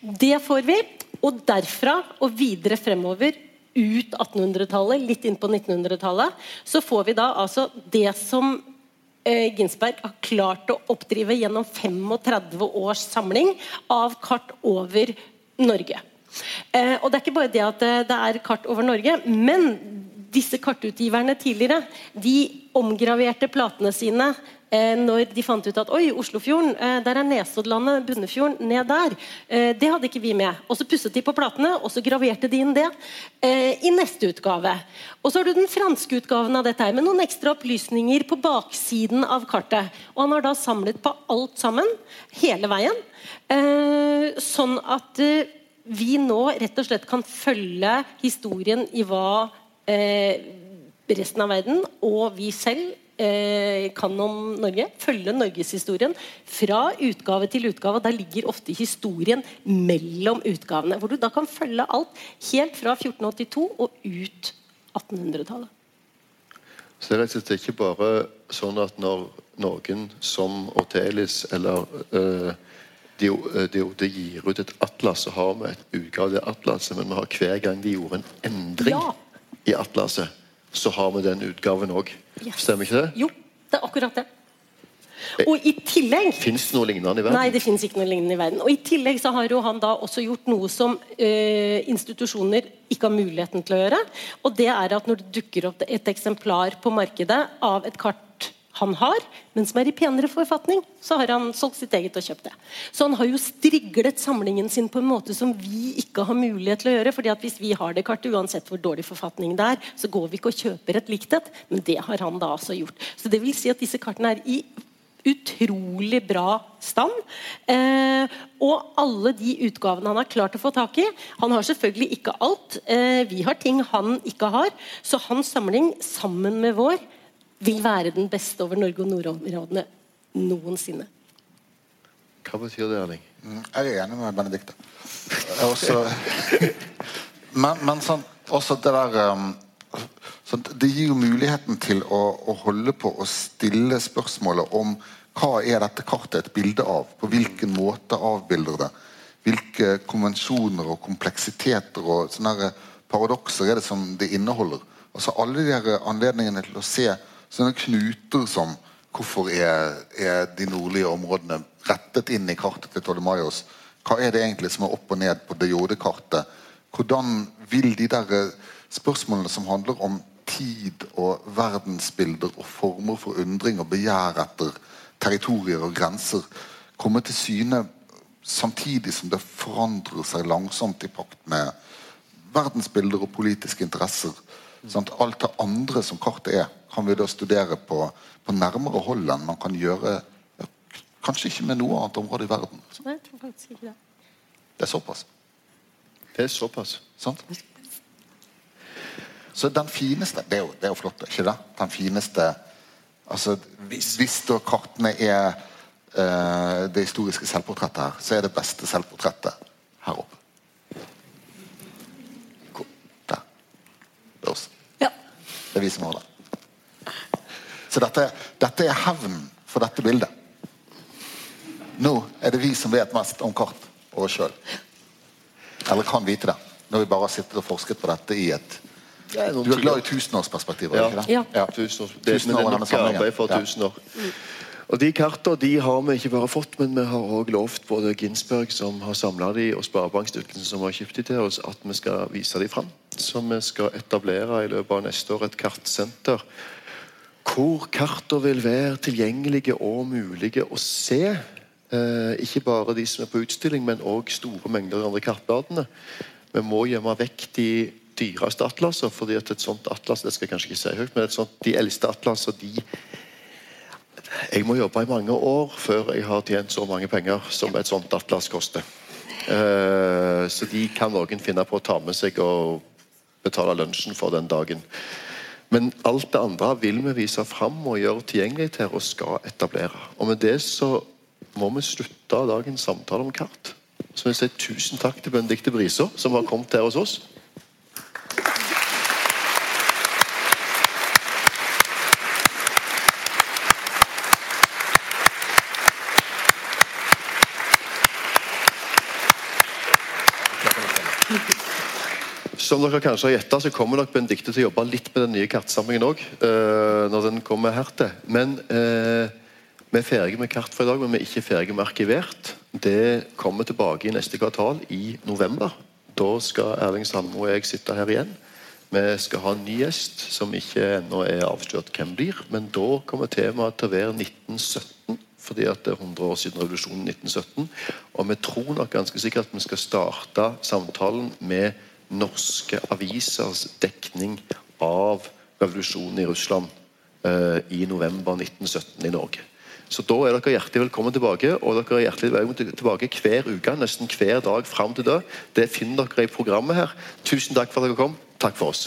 Det får vi, og derfra og videre fremover ut 1800-tallet, litt inn på 1900-tallet, så får vi da altså det som eh, Ginsberg har klart å oppdrive gjennom 35 års samling av kart over Norge. Eh, og det er ikke bare det at eh, det er kart over Norge, men disse kartutgiverne tidligere de omgraverte platene sine når de fant ut at oi, Oslofjorden, eh, der er Nesoddlandet, Bunnefjorden, ned der. Eh, det hadde ikke vi med. Og Så pusset de på platene, og så graverte de inn det eh, i neste utgave. Og så har du den franske utgaven av dette her, med noen ekstra opplysninger på baksiden av kartet. Og han har da samlet på alt sammen, hele veien. Eh, sånn at eh, vi nå rett og slett kan følge historien i hva eh, resten av verden og vi selv eh, kan om Norge. Følge norgeshistorien fra utgave til utgave. Der ligger ofte historien mellom utgavene. Hvor du da kan følge alt helt fra 1482 og ut 1800-tallet. Så det er ikke bare sånn at når noen som Ortelis eller eh, de, de, de gir ut et atlas, så har vi et utgave av det atlaset, men vi har hver gang de gjorde en endring Ja. i atlaset, så har vi den utgaven òg. Yes. Stemmer ikke det? Jo, det er akkurat det. Og i tillegg Fins det noe lignende i verden? Nei, det fins ikke noe lignende i verden. Og I tillegg så har jo han da også gjort noe som eh, institusjoner ikke har muligheten til å gjøre. Og det er at når det dukker opp et eksemplar på markedet av et kart han har, men som er i penere forfatning, så har han solgt sitt eget og kjøpt det. Så han har jo striglet samlingen sin på en måte som vi ikke har mulighet til å gjøre. fordi at hvis vi har det kartet, uansett hvor dårlig forfatning det er, så går vi ikke og kjøper et likt et. Men det har han da altså gjort. Så det vil si at disse kartene er i utrolig bra stand. Eh, og alle de utgavene han har klart å få tak i Han har selvfølgelig ikke alt. Eh, vi har ting han ikke har. Så hans samling, sammen med vår, vil være den beste over Norge og nordområdene noensinne. Hva betyr det, Erling? Mm, Jeg er enig med Benedicte. Også, men, men sånn, også det der um, sånn, Det gir jo muligheten til å, å holde på å stille spørsmålet om hva er dette kartet et bilde av? På hvilken måte avbilder det? Hvilke konvensjoner og kompleksiteter og sånne paradokser er det som det inneholder? Altså Alle de her anledningene til å se sånne knuter som Hvorfor er, er de nordlige områdene rettet inn i kartet til Tolemaios? Hva er det egentlig som er opp og ned på det jordekartet? Hvordan vil de der eh, spørsmålene som handler om tid og verdensbilder og former for undring og begjær etter territorier og grenser komme til syne samtidig som det forandrer seg langsomt i pakt med verdensbilder og politiske interesser. At alt det andre som kartet er, kan vi da studere på, på nærmere hold enn man kan gjøre ja, kanskje ikke med noe annet område i verden. Nei, jeg tror faktisk ikke det. Det er såpass. Det er såpass. Sant? Så den fineste Det er jo, det er jo flott, ikke det? Den fineste altså, Hvis, hvis da kartene er uh, det historiske selvportrettet her, så er det beste selvportrettet her oppe. Hvor? Der. Er oss. Ja. Det er vi som har det. Så dette, dette er hevn for dette bildet. Nå er det vi som vet mest om kart og oss sjøl. Eller kan vite det. Når vi bare har sittet og forsket på dette i et Ja, Du er glad i tiår. tusenårsperspektiver? Ja. ikke det? Ja. Tusen år. Det, Tusen år det er nok arbeid for tusen år. Og De kartene de har vi ikke bare fått, men vi har også lovt både Ginsberg, som har samla de, og Sparebankstiftelsen, som har kjøpt de til oss, at vi skal vise de fram. Så vi skal etablere i løpet av neste år et kartsenter hvor kartene vil være tilgjengelige og mulige å se. Eh, ikke bare de som er på utstilling, men òg store mengder av de andre kartbladene. Vi må gjemme vekk de dyreste atlasene, fordi at et sånt atlas det skal jeg kanskje ikke si høyt, men et sånt, de eldste atlasene de Jeg må jobbe i mange år før jeg har tjent så mange penger som et sånt atlas koster. Eh, så de kan noen finne på å ta med seg og betale lunsjen for den dagen. Men alt det andre vil vi vise fram og gjøre tilgjengelig til og skal etablere. Og med det så må vi slutte dagens samtale om kart. Så vil jeg si tusen takk til Benedicte Briser, som har kommet her hos oss. Som dere kanskje har gjetta, så kommer nok Benedicte til å jobbe litt med den nye kartsamlingen òg. når den kommer her til. Men eh, vi er ferdige med kart for i dag, men vi er ikke ferdige med arkivert. Det kommer tilbake i neste kvartal, i november. Da skal Erling Sandmo og jeg sitte her igjen. Vi skal ha en ny gjest, som ikke ennå er avslørt hvem blir. Men da kommer temaet til å være 1917, fordi at det er 100 år siden revolusjonen 1917. Og vi tror nok ganske sikkert at vi skal starte samtalen med norske avisers dekning av revolusjonen i Russland eh, i november 1917 i Norge. Så da er dere hjertelig velkommen tilbake. Og dere er hjertelig velkommen tilbake hver uke, nesten hver dag fram til da. Det finner dere i programmet her. Tusen takk for at dere kom. Takk for oss.